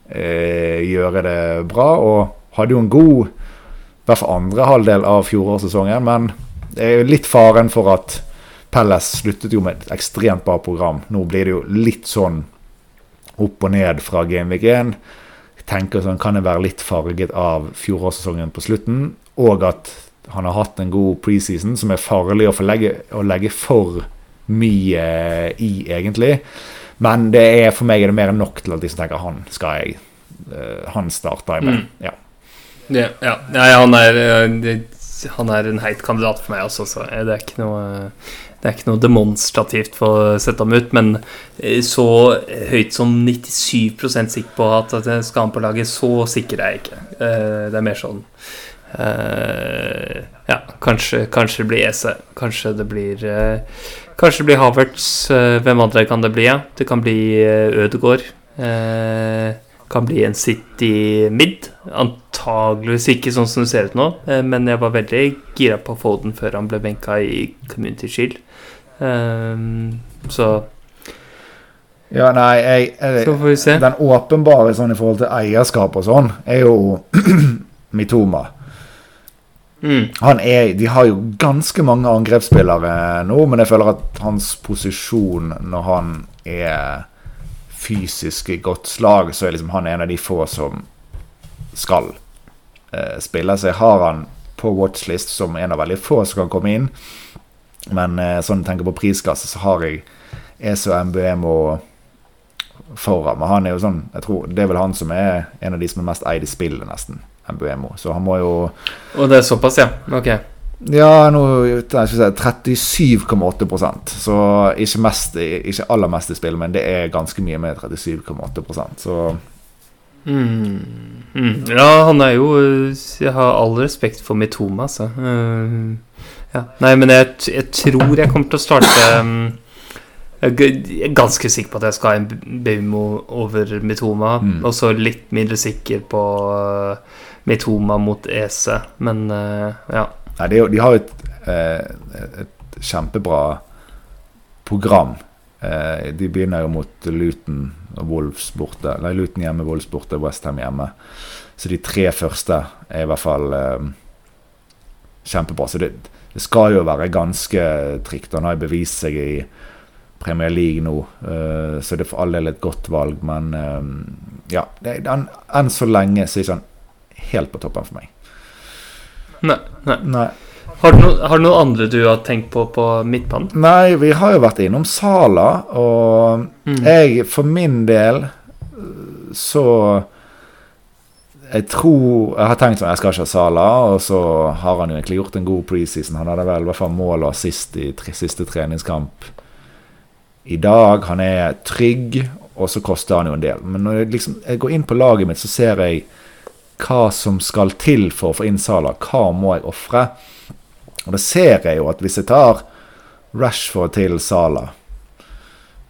eh, gjøre det bra. Og hadde jo en god i hvert fall andre halvdel av fjorårssesongen, men det er jo litt faren for at Pelles sluttet jo med et ekstremt bra program. Nå blir det jo litt sånn opp og ned fra Gameweek 1 tenker sånn, kan det være litt farget av fjorårssesongen på slutten, og at han har hatt en god preseason som er farlig å, legge, å legge for mye i, egentlig. Men det er, for meg er det mer enn nok til at de som tenker han skal jeg uh, Han starter jeg med. Mm. Ja. Ja, ja. ja, han er eh, han er en heit kandidat for meg også, så det er ikke noe det er ikke noe demonstrativt for å sette ham ut, men eh, så høyt som 97% sikker på at det skal han på laget, så sikker er jeg ikke. Eh, det er mer sånn eh, Ja, kanskje, kanskje det blir Ese. Kanskje det blir Kanskje det blir Havertz. Hvem andre kan det bli? Ja? Det kan bli Ødegård kan bli en City mid. Antageligvis ikke sånn som det ser ut nå, men jeg var veldig gira på å få den før han ble benka i Community Shield. Um, så Ja, nei, jeg, jeg, Så får vi se. Den åpenbare sånn i forhold til eierskap og sånn, er jo *clears throat* Mitoma. Mm. Han er, de har jo ganske mange angrepsspillere nå, men jeg føler at hans posisjon når han er fysisk i godt slag, så er liksom han en av de få som skal eh, spille. Så jeg har han på watchlist som en av veldig få som kan komme inn. Men eh, sånn jeg tenker på prisklasse, så har jeg ESO MBM og foran. Men han er jo sånn jeg tror, Det er vel han som er en av de som er mest eid i spillet, nesten. MBMO. Så han må jo Og det er såpass, ja? Ok. Ja, nå 37,8% Så ikke, mest, ikke aller mest i spill, men det er ganske mye med 37,8% Så Mm. Mm. Ja, han er jo Jeg har all respekt for Mitoma, altså. Uh, ja. Nei, men jeg, jeg, tror jeg kommer til å starte um, Jeg er ganske sikker på at jeg skal ha en Baumo over Mitoma. Mm. Og så litt mindre sikker på uh, Mitoma mot Ese, men uh, ja. Nei, de, de har jo et, et kjempebra program. de begynner jo mot Luton og Wolves borte. Nei, Luton hjemme, Wolves borte, Westham hjemme. Så de tre første er i hvert fall eh, kjempebra. Så det, det, skal jo være ganske trygt. Han har bevist seg i Premier League nå, uh, så det er for all del et godt valg. Men uh, ja, enn så lenge så er ikke han helt på toppen for meg. Nei. nei. nei. Har du, no, har du, noen andre du har tenkt på på midtbanen? Nei, vi har jo vært innom Sala, og mm. jeg for min del så Jeg tror Jeg har tenkt sånn, jeg skal ikke ha Sala, og så har han jo egentlig gjort en god preseason. Han hadde vel i hvert fall mål og assist i tre, siste treningskamp i dag. Han er trygg, og så koster han jo en del. Men når jeg, liksom, jeg går inn på laget mitt, så ser jeg hva som skal til for å få inn Sala. Hva må jeg ofre? Og da ser jeg jo at hvis jeg tar Rashford til Sala,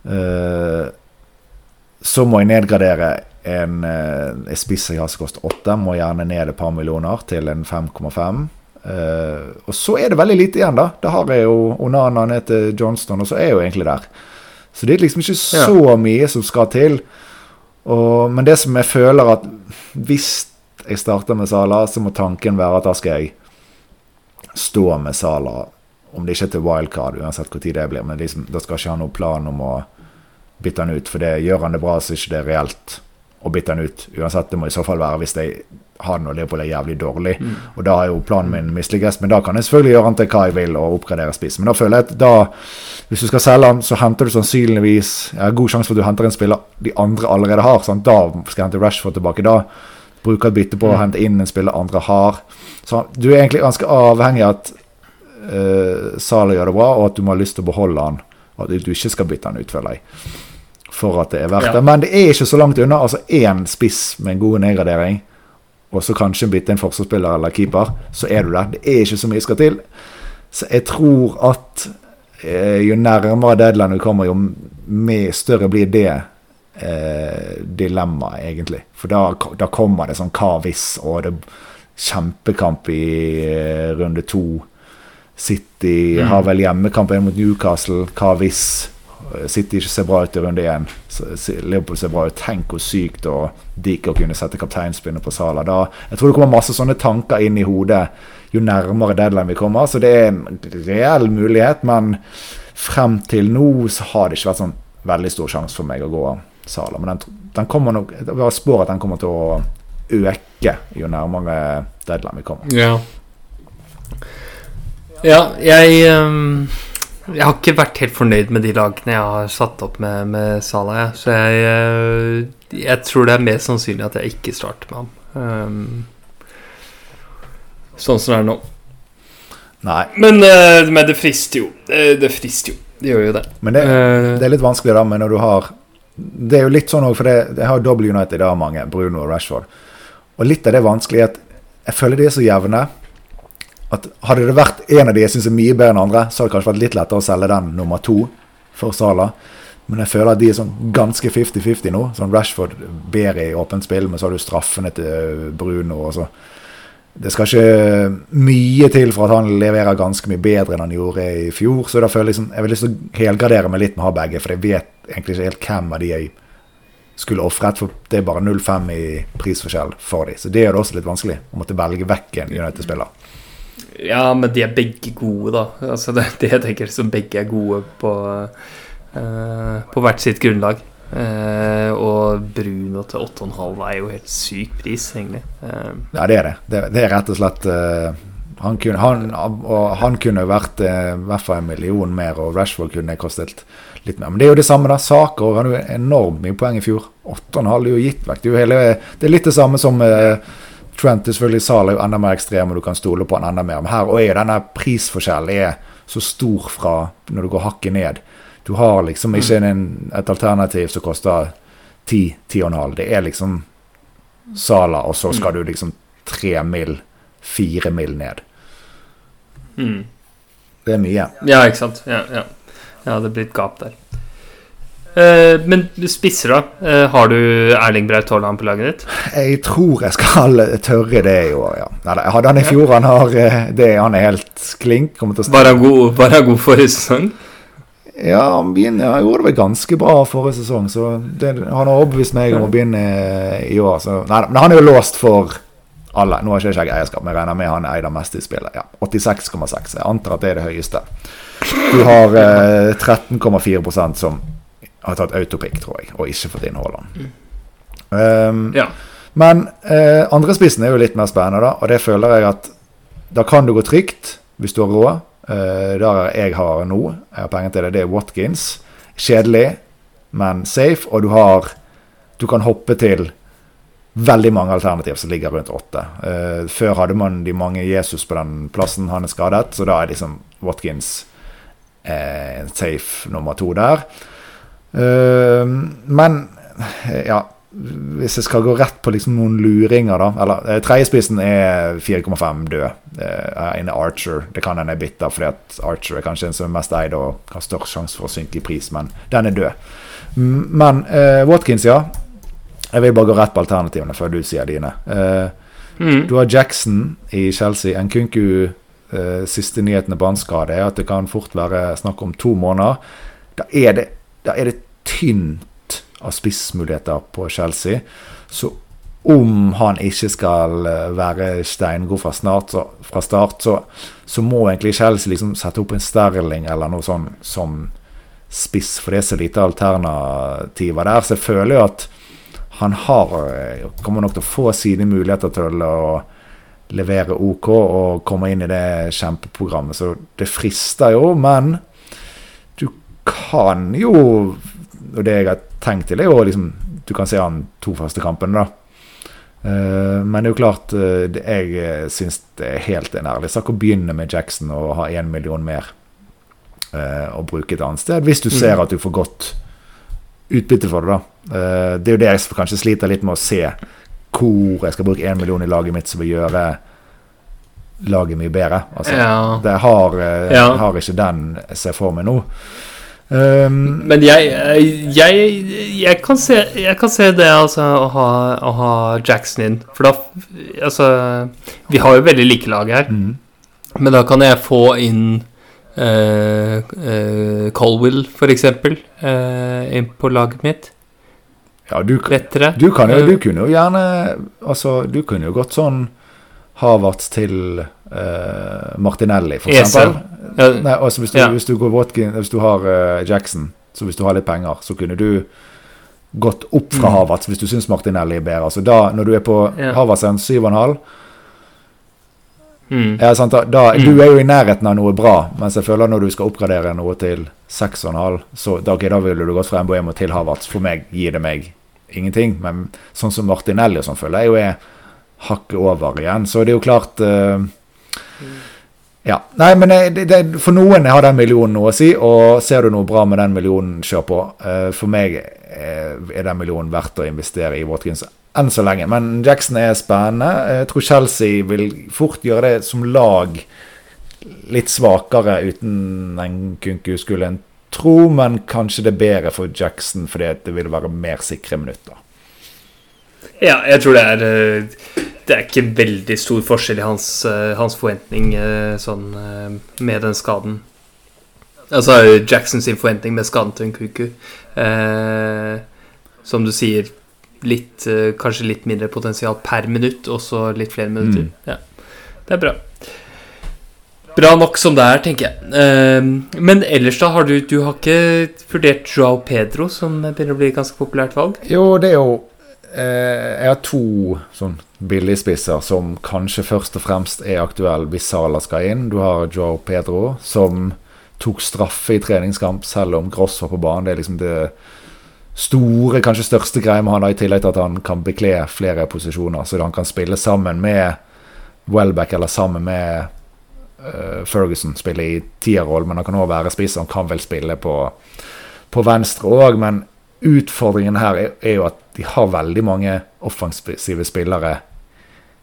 uh, så må jeg nedgradere en, uh, en spiss jeg har som koster 8. Må gjerne ned et par millioner til en 5,5. Uh, eh, og så er det veldig lite igjen, da. Da har jeg jo Onana ned til Johnston, og så er jeg jo egentlig der. Så det er liksom ikke så ja. mye som skal til. Og, men det som jeg føler at hvis jeg starter med Sala, så må tanken være at da skal jeg stå med Sala, om det ikke er til wildcard, uansett hvor tid det blir. Men liksom, da skal jeg ikke ha noen plan om å bytte han ut, for det gjør han det bra, så er ikke det reelt å bytte den ut. Uansett, det må i så fall være hvis jeg har noe Leopold er jævlig dårlig. Mm. Og da har jo planen min mislykkes, men da kan jeg selvfølgelig gjøre den til hva jeg vil og oppgradere spiss. Men da føler jeg at da, hvis du skal selge den, så henter du sannsynligvis Jeg har god sjanse for at du henter en spiller de andre allerede har. Sant? da skal jeg hente Rashford tilbake. Da bruker et bytte på å mm. hente inn en spiller andre har. Så du er egentlig ganske avhengig av at uh, Salah gjør det bra, og at du må ha lyst til å beholde han. Og at du ikke skal bytte han ut, føler jeg. For at det er verdt det. Men det er ikke så langt unna. Altså én spiss med en god nedgradering, og så kanskje bytte en forsvarsspiller eller keeper, så er du der. Det er ikke så mye skal til. Så jeg tror at eh, jo nærmere deadline du kommer, jo mer større blir det eh, dilemma, egentlig. For da, da, kommer det sånn hva hvis, og det kjempekamp i eh, runde to. City mm. har vel hjemmekamp mot Newcastle. Hva hvis City ikke ser bra ut i runde én? Liverpool ser bra ut. Tenk hvor sykt og digg å kunne sette kapteinspinnet på Sala. Da, jeg tror det kommer masse sånne tanker inn i hodet jo nærmere deadline vi kommer. Så det er en reell mulighet, men frem til nå så har det ikke vært sånn veldig stor sjanse for meg å gå Sala. Men den, den kommer nok Jeg spår at den kommer til å øke jo nærmere deadline vi kommer. Ja, ja jeg um, Jeg har ikke vært helt fornøyd med de lagene jeg har satt opp med, med Salah. Ja. Så jeg, eh, jeg tror det er mer sannsynlig at jeg ikke starter med ham. Um, sånn som det er nå. Nei. Men, uh, men det frister jo. Det, det frister jo. Det gjør jo det. Men det, det, er litt vanskelig da, men når du har Det er jo litt sånn òg, for det, jeg har Double United, det har mange. Bruno og Rashford. Og litt av det vanskelige er at jeg føler de er så jevne. At Hadde det vært en av de jeg syns er mye bedre enn andre, så hadde det kanskje vært litt lettere å selge den nummer to for Sala. Men jeg føler at de er sånn ganske 50-50 nå. Sånn Rashford bedre i åpent spill, men så har du straffene til Bruno. og så det skal ikke mye til for at han leverer ganske mye bedre enn han gjorde i fjor. Så da føler jeg liksom, jeg vil lyst til å helgradere meg litt med å ha begge, for jeg vet egentlig ikke helt hvem av de jeg skulle ofret, for det er bare 0,5 i prisforskjell for de. Så det gjør det også litt vanskelig å måtte velge vekk en United-spiller. Ja, men de er begge gode, da. Altså, det, det jeg tenker som begge er gode på, uh, på hvert sitt grunnlag. Uh, og Bruno til 8,5 er jo helt syk pris, egentlig. Uh, ja, det er det. Det, det er rett og slett han kunne, han, han kunne vært i hvert fall en million mer, og Rashford kunne kostet litt mer. Men det er jo det samme, da. Saker hadde jo enormt mye poeng i fjor. 8,5 er jo gitt vekk. Det er, jo hele, det er litt det samme som eh, Trent. er Selvfølgelig Sala er jo enda mer ekstrem, og du kan stole på han enda mer. Men her er jo denne prisforskjellen er så stor fra når du går hakket ned. Du har liksom ikke en, et alternativ som koster 10-10,5. Det er liksom Sala, og så skal du liksom tre mil, fire mil ned. Mm. Det er mye. Ja, ikke sant. Ja, ja. ja det blir et gap der. Eh, men du spisser, da. Eh, har du Erling Braut Haaland på laget ditt? Jeg tror jeg skal *laughs* tørre det i år, ja. Nei, jeg hadde han i fjor. Han, har, eh, det, han er helt klink. Var han god, var han god forrige sesong? Ja, han begynner, gjorde det vel ganske bra forrige sesong, så det, han har overbevist meg om å begynne i år. Så, nei, men han er jo låst for alle. Nå har ikke jeg eierskap, men jeg regner med han eier mest i spillet. Ja, 86,6. Jeg antar at det er det høyeste. Du har eh, 13,4% som har tatt autopic, tror jeg, og ikke fått inn Haaland. Um, Ja. men eh, andrespissen er jo litt mer spennende, da, og det føler jeg at da kan du gå trygt hvis du har råd. Eh, der jeg har nå, jeg har penger til det, det er Watkins. Kjedelig, men safe. Og du har Du kan hoppe til veldig mange alternativ som ligger rundt åtte. Eh, før hadde man de mange Jesus på den plassen, han er skadet, så da er liksom Watkins eh, safe nummer to der. Eh, men ja Hvis jeg skal gå rett på liksom noen luringer, da Eller eh, tredjespissen er 4,5 død. Eh, en er Archer. Det kan hende er bitter, fordi at Archer er kanskje den som er mest eid og har størst sjanse for å synke i pris, men den er død. Men eh, Watkins, ja. Jeg vil bare gå rett på alternativene før du sier dine. Eh, Mm. du har Jackson i Chelsea. Nkunku eh, siste nyhetene på hans skade er at det kan fort være snakk om to måneder. Da er det, da er det tynt av spissmuligheter på Chelsea. Så om han ikke skal eh, være steingod fra, snart, så, fra start, så, så må egentlig Chelsea liksom sette opp en Sterling eller noe sånn som spiss, for det er så lite alternativer der. Så jeg føler jo at han har, eh, kommer nok til å få sine muligheter til å levere OK og komme inn i det kjempeprogrammet. Så det frister jo, men kan jo Og det jeg har tenkt til, er jo liksom Du kan se han to første kampene, da. Eh, Men det er jo klart, eh, jeg syns det er helt en ærlig sak å begynne med Jackson og ha én million mer og å bruke et annet sted, hvis du ser at du får godt utbytte for det. da. Eh, Det er jo det jeg kanskje sliter litt med å se hvor jeg skal bruke én million i laget mitt som vil gjøre laget mye bedre. Altså, Ja. det har, eh, har ikke den jeg ser for meg nå. Um, Men jeg, jeg, jeg, kan se, jeg kan se det, altså, å ha, å ha Jackson inn. For da Altså, vi har jo veldig like lag her. mm, Men da kan jeg få inn uh, uh, Colwill, for eksempel, uh, inn på laget mitt. ja, du, Lettere. du, kan jo, Eh, du kunne jo gjerne Altså, du kunne jo gått sånn Havertz til eh, Martinelli, for Ese. eksempel. Nei, altså hvis du, Ja. hvis du går Watkin, hvis du har uh, Jackson, så hvis du har litt penger, så kunne du gått opp fra Mm. Havertz hvis du syns Martinelli er bedre. Altså da, når du er på Ja. Havertz er en 7,5 mm. ja, sant, da, da, Mm. Du er jo i nærheten av noe bra, mens jeg føler når du skal oppgradere noe til 6,5, så da, okay, da ville du gått fra Mbuemo til Havertz. For meg gir det meg ingenting. Men sånn som Martinelli og sånn føler jeg jo er hakket over igjen. Så det er jo klart eh, Ja. Nei, men eh, det, det, for noen har den millionen noe å si, og ser du noe bra med den millionen, kjør på. Eh, for meg eh, er den millionen verdt å investere i Watkins enn så lenge. Men Jackson er spennende. Jeg tror Chelsea vil fort gjøre det som lag litt svakere uten en Kunku, skulle en tro, men kanskje det er bedre for Jackson fordi det vil være mer sikre minutter. Ja, jeg tror det er Det er ikke veldig stor forskjell i hans, eh, hans forventning eh, sånn eh, med den skaden. Altså Jackson sin forventning med skaden til Nkuku. Eh, som du sier, litt, kanskje litt mindre potensial per minutt, og så litt flere minutter. Mm. Ja, det er bra. Bra nok som det er, tenker jeg. Eh, men ellers, da? Har du, du har ikke vurdert Joao Pedro, som begynner å bli et ganske populært valg? Jo, det er jo Jeg har to sånn billigspisser som kanskje først og fremst er aktuelle hvis Sala skal inn. Du har Joe Pedro, som tok straffe i treningskamp selv om Gross var på banen. Det er liksom det store, kanskje største greia med han, da, i tillegg til at han kan bekle flere posisjoner. Så han kan spille sammen med Welbeck eller sammen med eh, Ferguson. Spille i tierroll, men han kan òg være spiss. Han kan vel spille på, på venstre òg, men utfordringen her er, er jo at de har veldig mange offensive spillere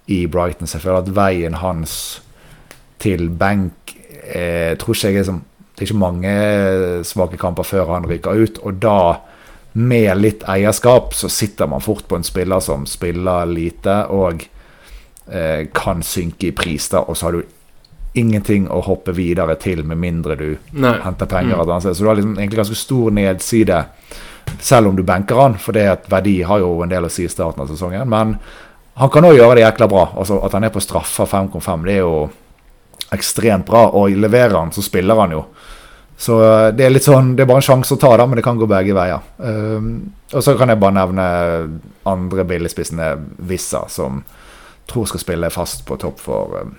i Brighton. Så jeg føler at veien hans til benk eh, tror ikke jeg er som Det er ikke mange svake kamper før han ryker ut. Og da, med litt eierskap, så sitter man fort på en spiller som spiller lite og eh, kan synke i pris, da, og så har du ingenting å hoppe videre til med mindre du Nei. henter penger. Mm. Så du har liksom egentlig ganske stor nedside selv om du benker han, for det at verdi har jo en del å si i starten av sesongen. Men han kan òg gjøre det jækla bra. Altså At han er på straffer 5,5, det er jo ekstremt bra. Og leverer han, så spiller han jo. Så eh, det er litt sånn, det er bare en sjanse å ta, da, men det kan gå begge veier. Um, og så kan jeg bare nevne andre billigspissende Vissa, som tror skal spille fast på topp for, um,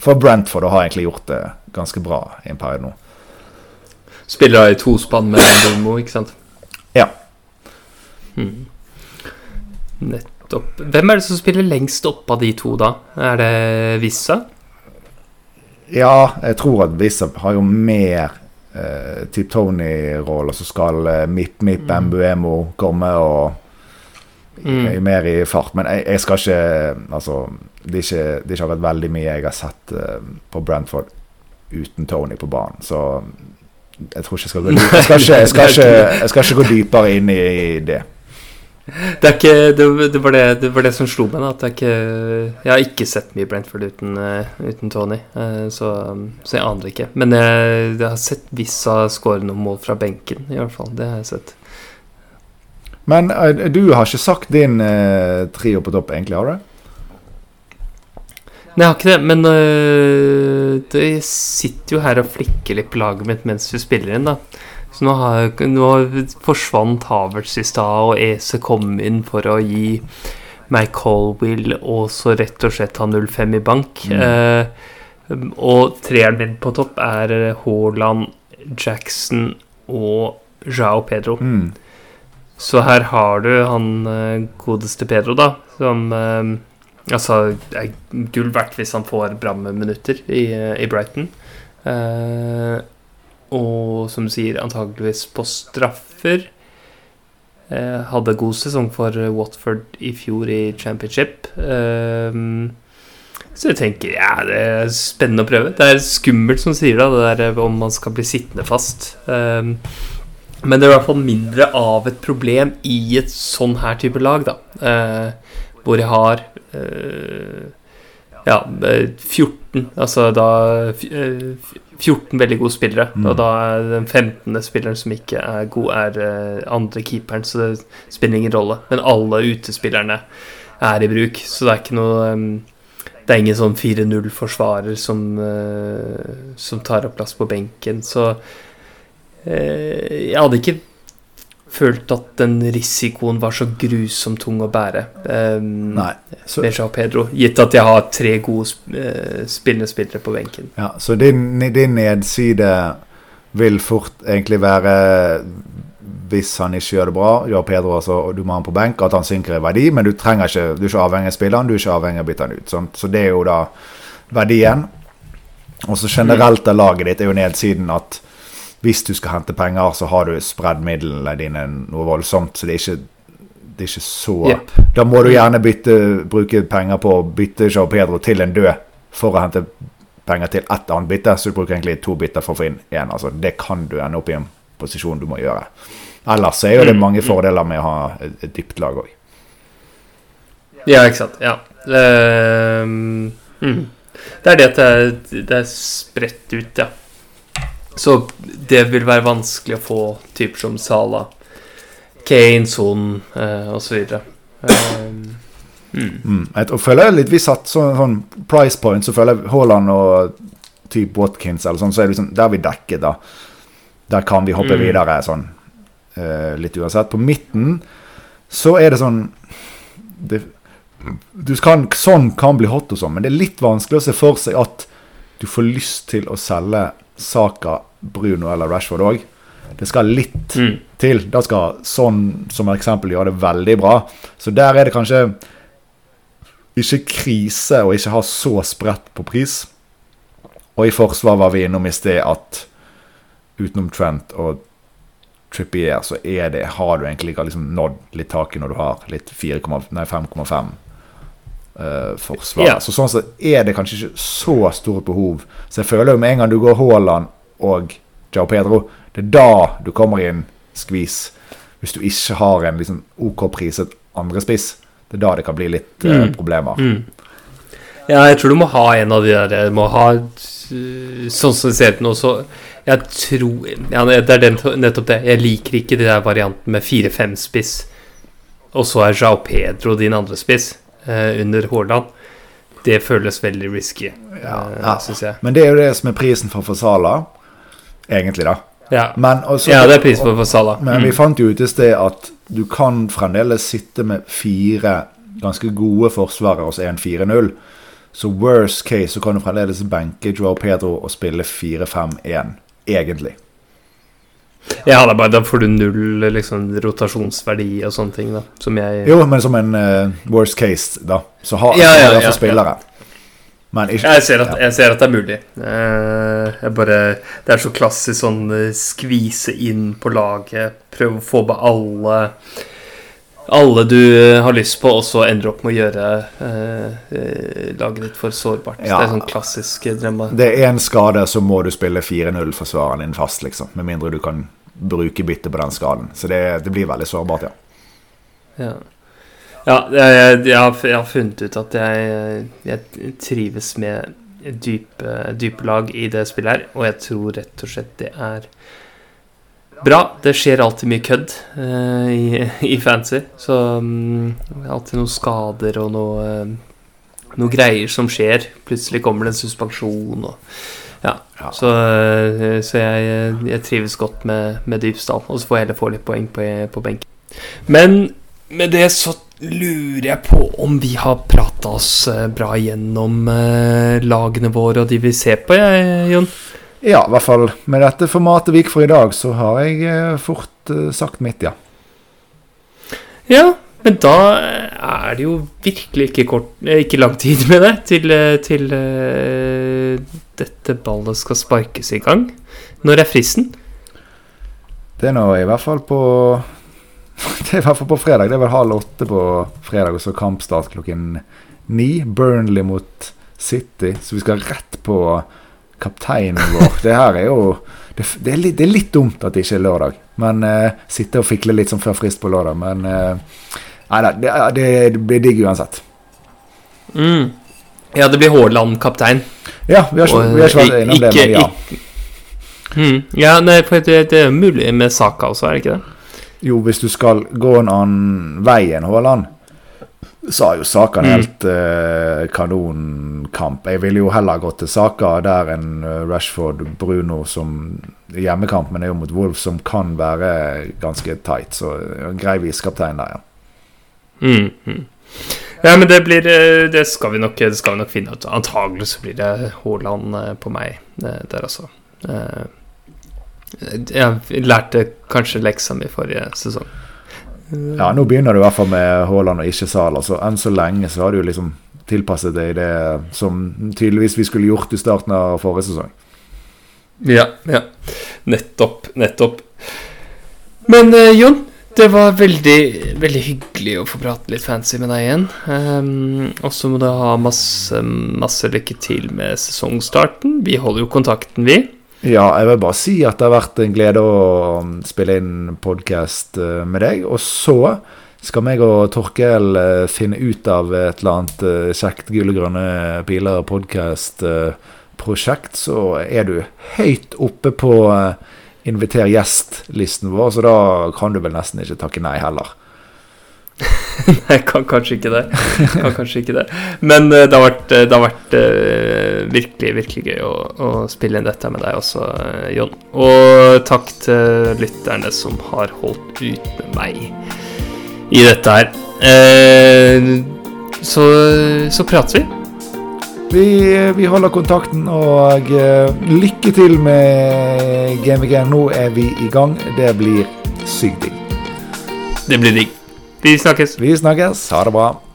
for Brentford, og har egentlig gjort det ganske bra i en periode nå. Spiller i i tospann med Dormo, ikke sant? Ja. Hmm. Nettopp. Hvem er det som spiller lengst opp av de to, da? Er det Vissa? Ja, jeg tror at Vissa har jo mer eh, Tip Tony-rolle, så skal eh, Mip Mip Mm. Mbuemo komme og Mm. er mer i fart. Men jeg, jeg skal ikke Altså, det er ikke, det er ikke veldig mye jeg har sett uh, på Brentford uten Tony på banen, så jeg tror ikke jeg skal gå *laughs* jeg skal ikke, jeg skal ikke, jeg skal ikke gå dypere inn i det. Det, er ikke, det, det, var det, det var det som slo meg. At ikke, jeg har ikke sett mye Brentford uten, eh, uten Tony, eh, så, så jeg aner ikke. Men jeg, jeg har sett Vissa skåre noen mål fra benken, i hvert fall. Det har jeg sett. Men eh, du har ikke sagt din trio på topp, egentlig, har du? Nei, jeg har ikke det, men øh, det, sitter jo her og flikker litt på laget mitt mens vi spiller inn, da. Så nå, har, nå forsvant Havertz i stad, og Ese kom inn for å gi meg Colwill og så rett og slett ha 0-5 i bank. Eh, og treeren min på topp er eh, Haaland, Jackson og Jao Pedro. Mm. Så her har du han eh, godeste Pedro, da, som eh, Altså, det er gull verdt hvis han får bra med minutter i, eh, i Brighton. Eh, og som du sier, antageligvis på straffer. Eh, hadde god sesong for Watford i fjor i championship. Eh, så jeg tenker ja, det er spennende å prøve. Det er skummelt som sier da, det der om man skal bli sittende fast. Eh, men det er i hvert fall mindre av et problem i et sånn her type lag, da. Hvor jeg har eh, ja, eh, 14 Altså da f- eh, 14 veldig gode spillere. Mm. Og da er den 15. spilleren som ikke er god, er eh, andre keeperen, så det spiller ingen rolle. Men alle utespillerne er i bruk, så det er ikke noe Det er ingen sånn 4-0-forsvarer som, som tar opp plass på benken. Så jeg hadde ikke følt at den risikoen var så grusomt tung å bære. Um, Nei. Så, med Joao Pedro, gitt at jeg har tre gode eh, spillende spillere på benken. ja, så din, din nedside vil fort egentlig være hvis han ikke gjør det bra, gjør Pedro altså, og du må ha han på benk, at han synker i verdi, men du trenger ikke, du er ikke avhengig av spilleren, du er ikke avhengig av å bytte han ut. Sant? Så det er jo da verdien. Og så generelt av laget ditt er jo nedsiden at hvis du skal hente penger, så har du spredd midlene dine noe voldsomt, så det er ikke, det er ikke så yep. Da må du gjerne bytte, bruke penger på å bytte Jao Pedro til en død for å hente penger til ett annet bytte, så du bruker egentlig to bytter for å få inn én. Altså, det kan du ende opp i en posisjon du må gjøre. Ellers er jo det mange fordeler med å ha et, et dypt lag òg. Ja, ikke sant. Ja. Ehm, mm. Det er det at det er, det er spredt ut, ja. Så det vil være vanskelig å få typer som Sala, Kane, Son eh, osv. Um, mm. Mm. Jeg føler jeg litt Vi satt sånn, sånn price point, så føler jeg Haaland og typ Watkins eller sånn, så er det liksom, der er vi dekket, da. Der kan vi hoppe Mm. videre, sånn eh, litt uansett. På midten så er det sånn det, du kan, Sånn kan bli hot og sånn, men det er litt vanskelig å se for seg at du får lyst til å selge Saka, Bruno eller Rashford òg. Det skal litt Mm. til. Da skal sånn som eksempel gjøre det veldig bra. Så der er det kanskje ikke krise å ikke ha så spredt på pris. Og i forsvar var vi innom i sted at utenom Trent og Trippier, så er det, har du egentlig ikke liksom nådd litt taket når du har litt 5,5 uh, forsvar. Yeah. Så sånn sett er det kanskje ikke så stort behov. Så jeg føler jo med en gang du går Haaland og Jao Pedro, det er da du kommer i en skvis. Hvis du ikke har en liksom OK priset andre spiss. Det er da det kan bli litt uh, problemer. Mm. Ja, jeg tror du må ha en av de der Du må ha Sånn som det ser ut nå, så Jeg tror Ja, det er den, nettopp det. Jeg liker ikke de der varianten med 4-5-spiss, og så er Jao Pedro din andre spiss eh, under Haaland. Det føles veldig risky, Ja, uh, ja. syns jeg. Men det er jo det som er prisen for Fasala, egentlig, da. Ja. Men, også, ja, det er prisen for Fasala men vi Mm. fant jo ut i sted at du kan fremdeles sitte med fire ganske gode forsvarere hos 1-4-0. Så worst case så kan du fremdeles benke Joao Pedro og spille 4-5-1, egentlig. Ja, er bare, da får du null liksom, rotasjonsverdi og sånne ting, da. Som jeg Jo, men som en uh, worst case, da. Så har Ja, ja, ja, for spillere. Men ikke Jeg ser at, jeg ser at det er mulig. Uh, bare, det er så klassisk sånn eh, skvise inn på laget. Prøve å få med alle Alle du eh, har lyst på, og så ender du opp med å gjøre eh, eh, laget ditt for sårbart. Ja. Det er sånn klassisk eh, drømme. Det er en skade, så må du spille 4-0-forsvareren din fast, liksom. Med mindre du kan bruke bytte på den skaden. Så det, det blir veldig sårbart, ja. Ja, ja jeg, jeg, har, jeg har funnet ut at jeg, jeg trives med dype, dype lag i det spillet her, og jeg tror rett og slett det er bra. Det skjer alltid mye kødd uh, i, i fancy, så um, alltid noen skader og noe, uh, noe greier som skjer. Plutselig kommer det en suspensjon og ja. Ja. Så, uh, så jeg, jeg trives godt med, med Dypsdal, og så får jeg heller få litt poeng på, på benken. Men med det så lurer jeg på om vi har prata oss bra gjennom lagene våre og de vi ser på, jeg, Jon. Ja, i hvert fall med dette formatet vi gikk for i dag, så har jeg eh, fort eh, sagt mitt, ja. Ja, men da er det jo virkelig ikke, kort, eh, ikke lang tid med det til, eh, til uh, dette ballet skal sparkes i gang. Når er fristen? Det er nå i hvert fall på *laughs* Det er i hvert fall på fredag. Det er vel halv åtte på fredag, og så kampstart klokken ni. Burnley mot City, så vi skal rett på kapteinen vår. Det her er jo Det, det, er, litt, det er litt dumt at det ikke er lørdag. Men eh, sitte og fikle litt som før frist på lørdag. Men eh, nei da, det, det, det blir digg uansett. Mm. Ja, det blir Haaland kaptein. Ja, vi har ikke, vi har ikke vært innom det, men ja. ikke- Mm. Ja, nei, for det, det er mulig med Saka også, er det ikke det? Jo, hvis du skal gå en annen vei enn Haaland, så har jo Saka en Mm. helt eh, kanonkamp. Jeg ville jo heller gått til Saka der enn eh, Rashford Bruno som hjemmekamp, men det er jo mot Wolf som kan være ganske tight. Så grei viskaptein der, ja. Mm, mm. Ja, men det blir eh, Det skal vi nok, det skal vi nok finne ut. Antagelig så blir det Haaland på meg der også. Jeg lærte kanskje leksa mi forrige sesong. Ja, Nå begynner du i hvert fall med Haaland og ikke Salah, så enn så lenge så har du liksom tilpasset deg det som tydeligvis vi skulle gjort i starten av forrige sesong. Ja, ja. Nettopp, nettopp. Men eh, Jon, det var veldig, veldig hyggelig å få prate litt fancy med deg igjen. Um, og så må du ha masse, masse lykke til med sesongstarten. Vi holder jo kontakten, vi. Ja, jeg vil bare si at det har vært en glede å um, spille inn podkast med deg. Og så skal meg og Torkel eh, finne ut av et eller annet eh, kjekt Gull og grønne piler podkast-prosjekt. Så er du høyt oppe på inviter gjest-listen vår, så da kan du vel nesten ikke takke nei heller. *laughs* Nei, kan kanskje ikke det. Kan kanskje ikke det. Men eh, det har vært, det har vært eh, virkelig, virkelig gøy å, å spille inn dette med deg også, eh, Jon. Og takk til lytterne som har holdt ut med meg i dette her. Eh, så, så prater vi. Vi, vi holder kontakten, og eh, lykke til med GMG. Nå er vi i gang. Det blir sykt digg. Det blir digg. Vi snakkes. Vi snakkes. Ha det bra.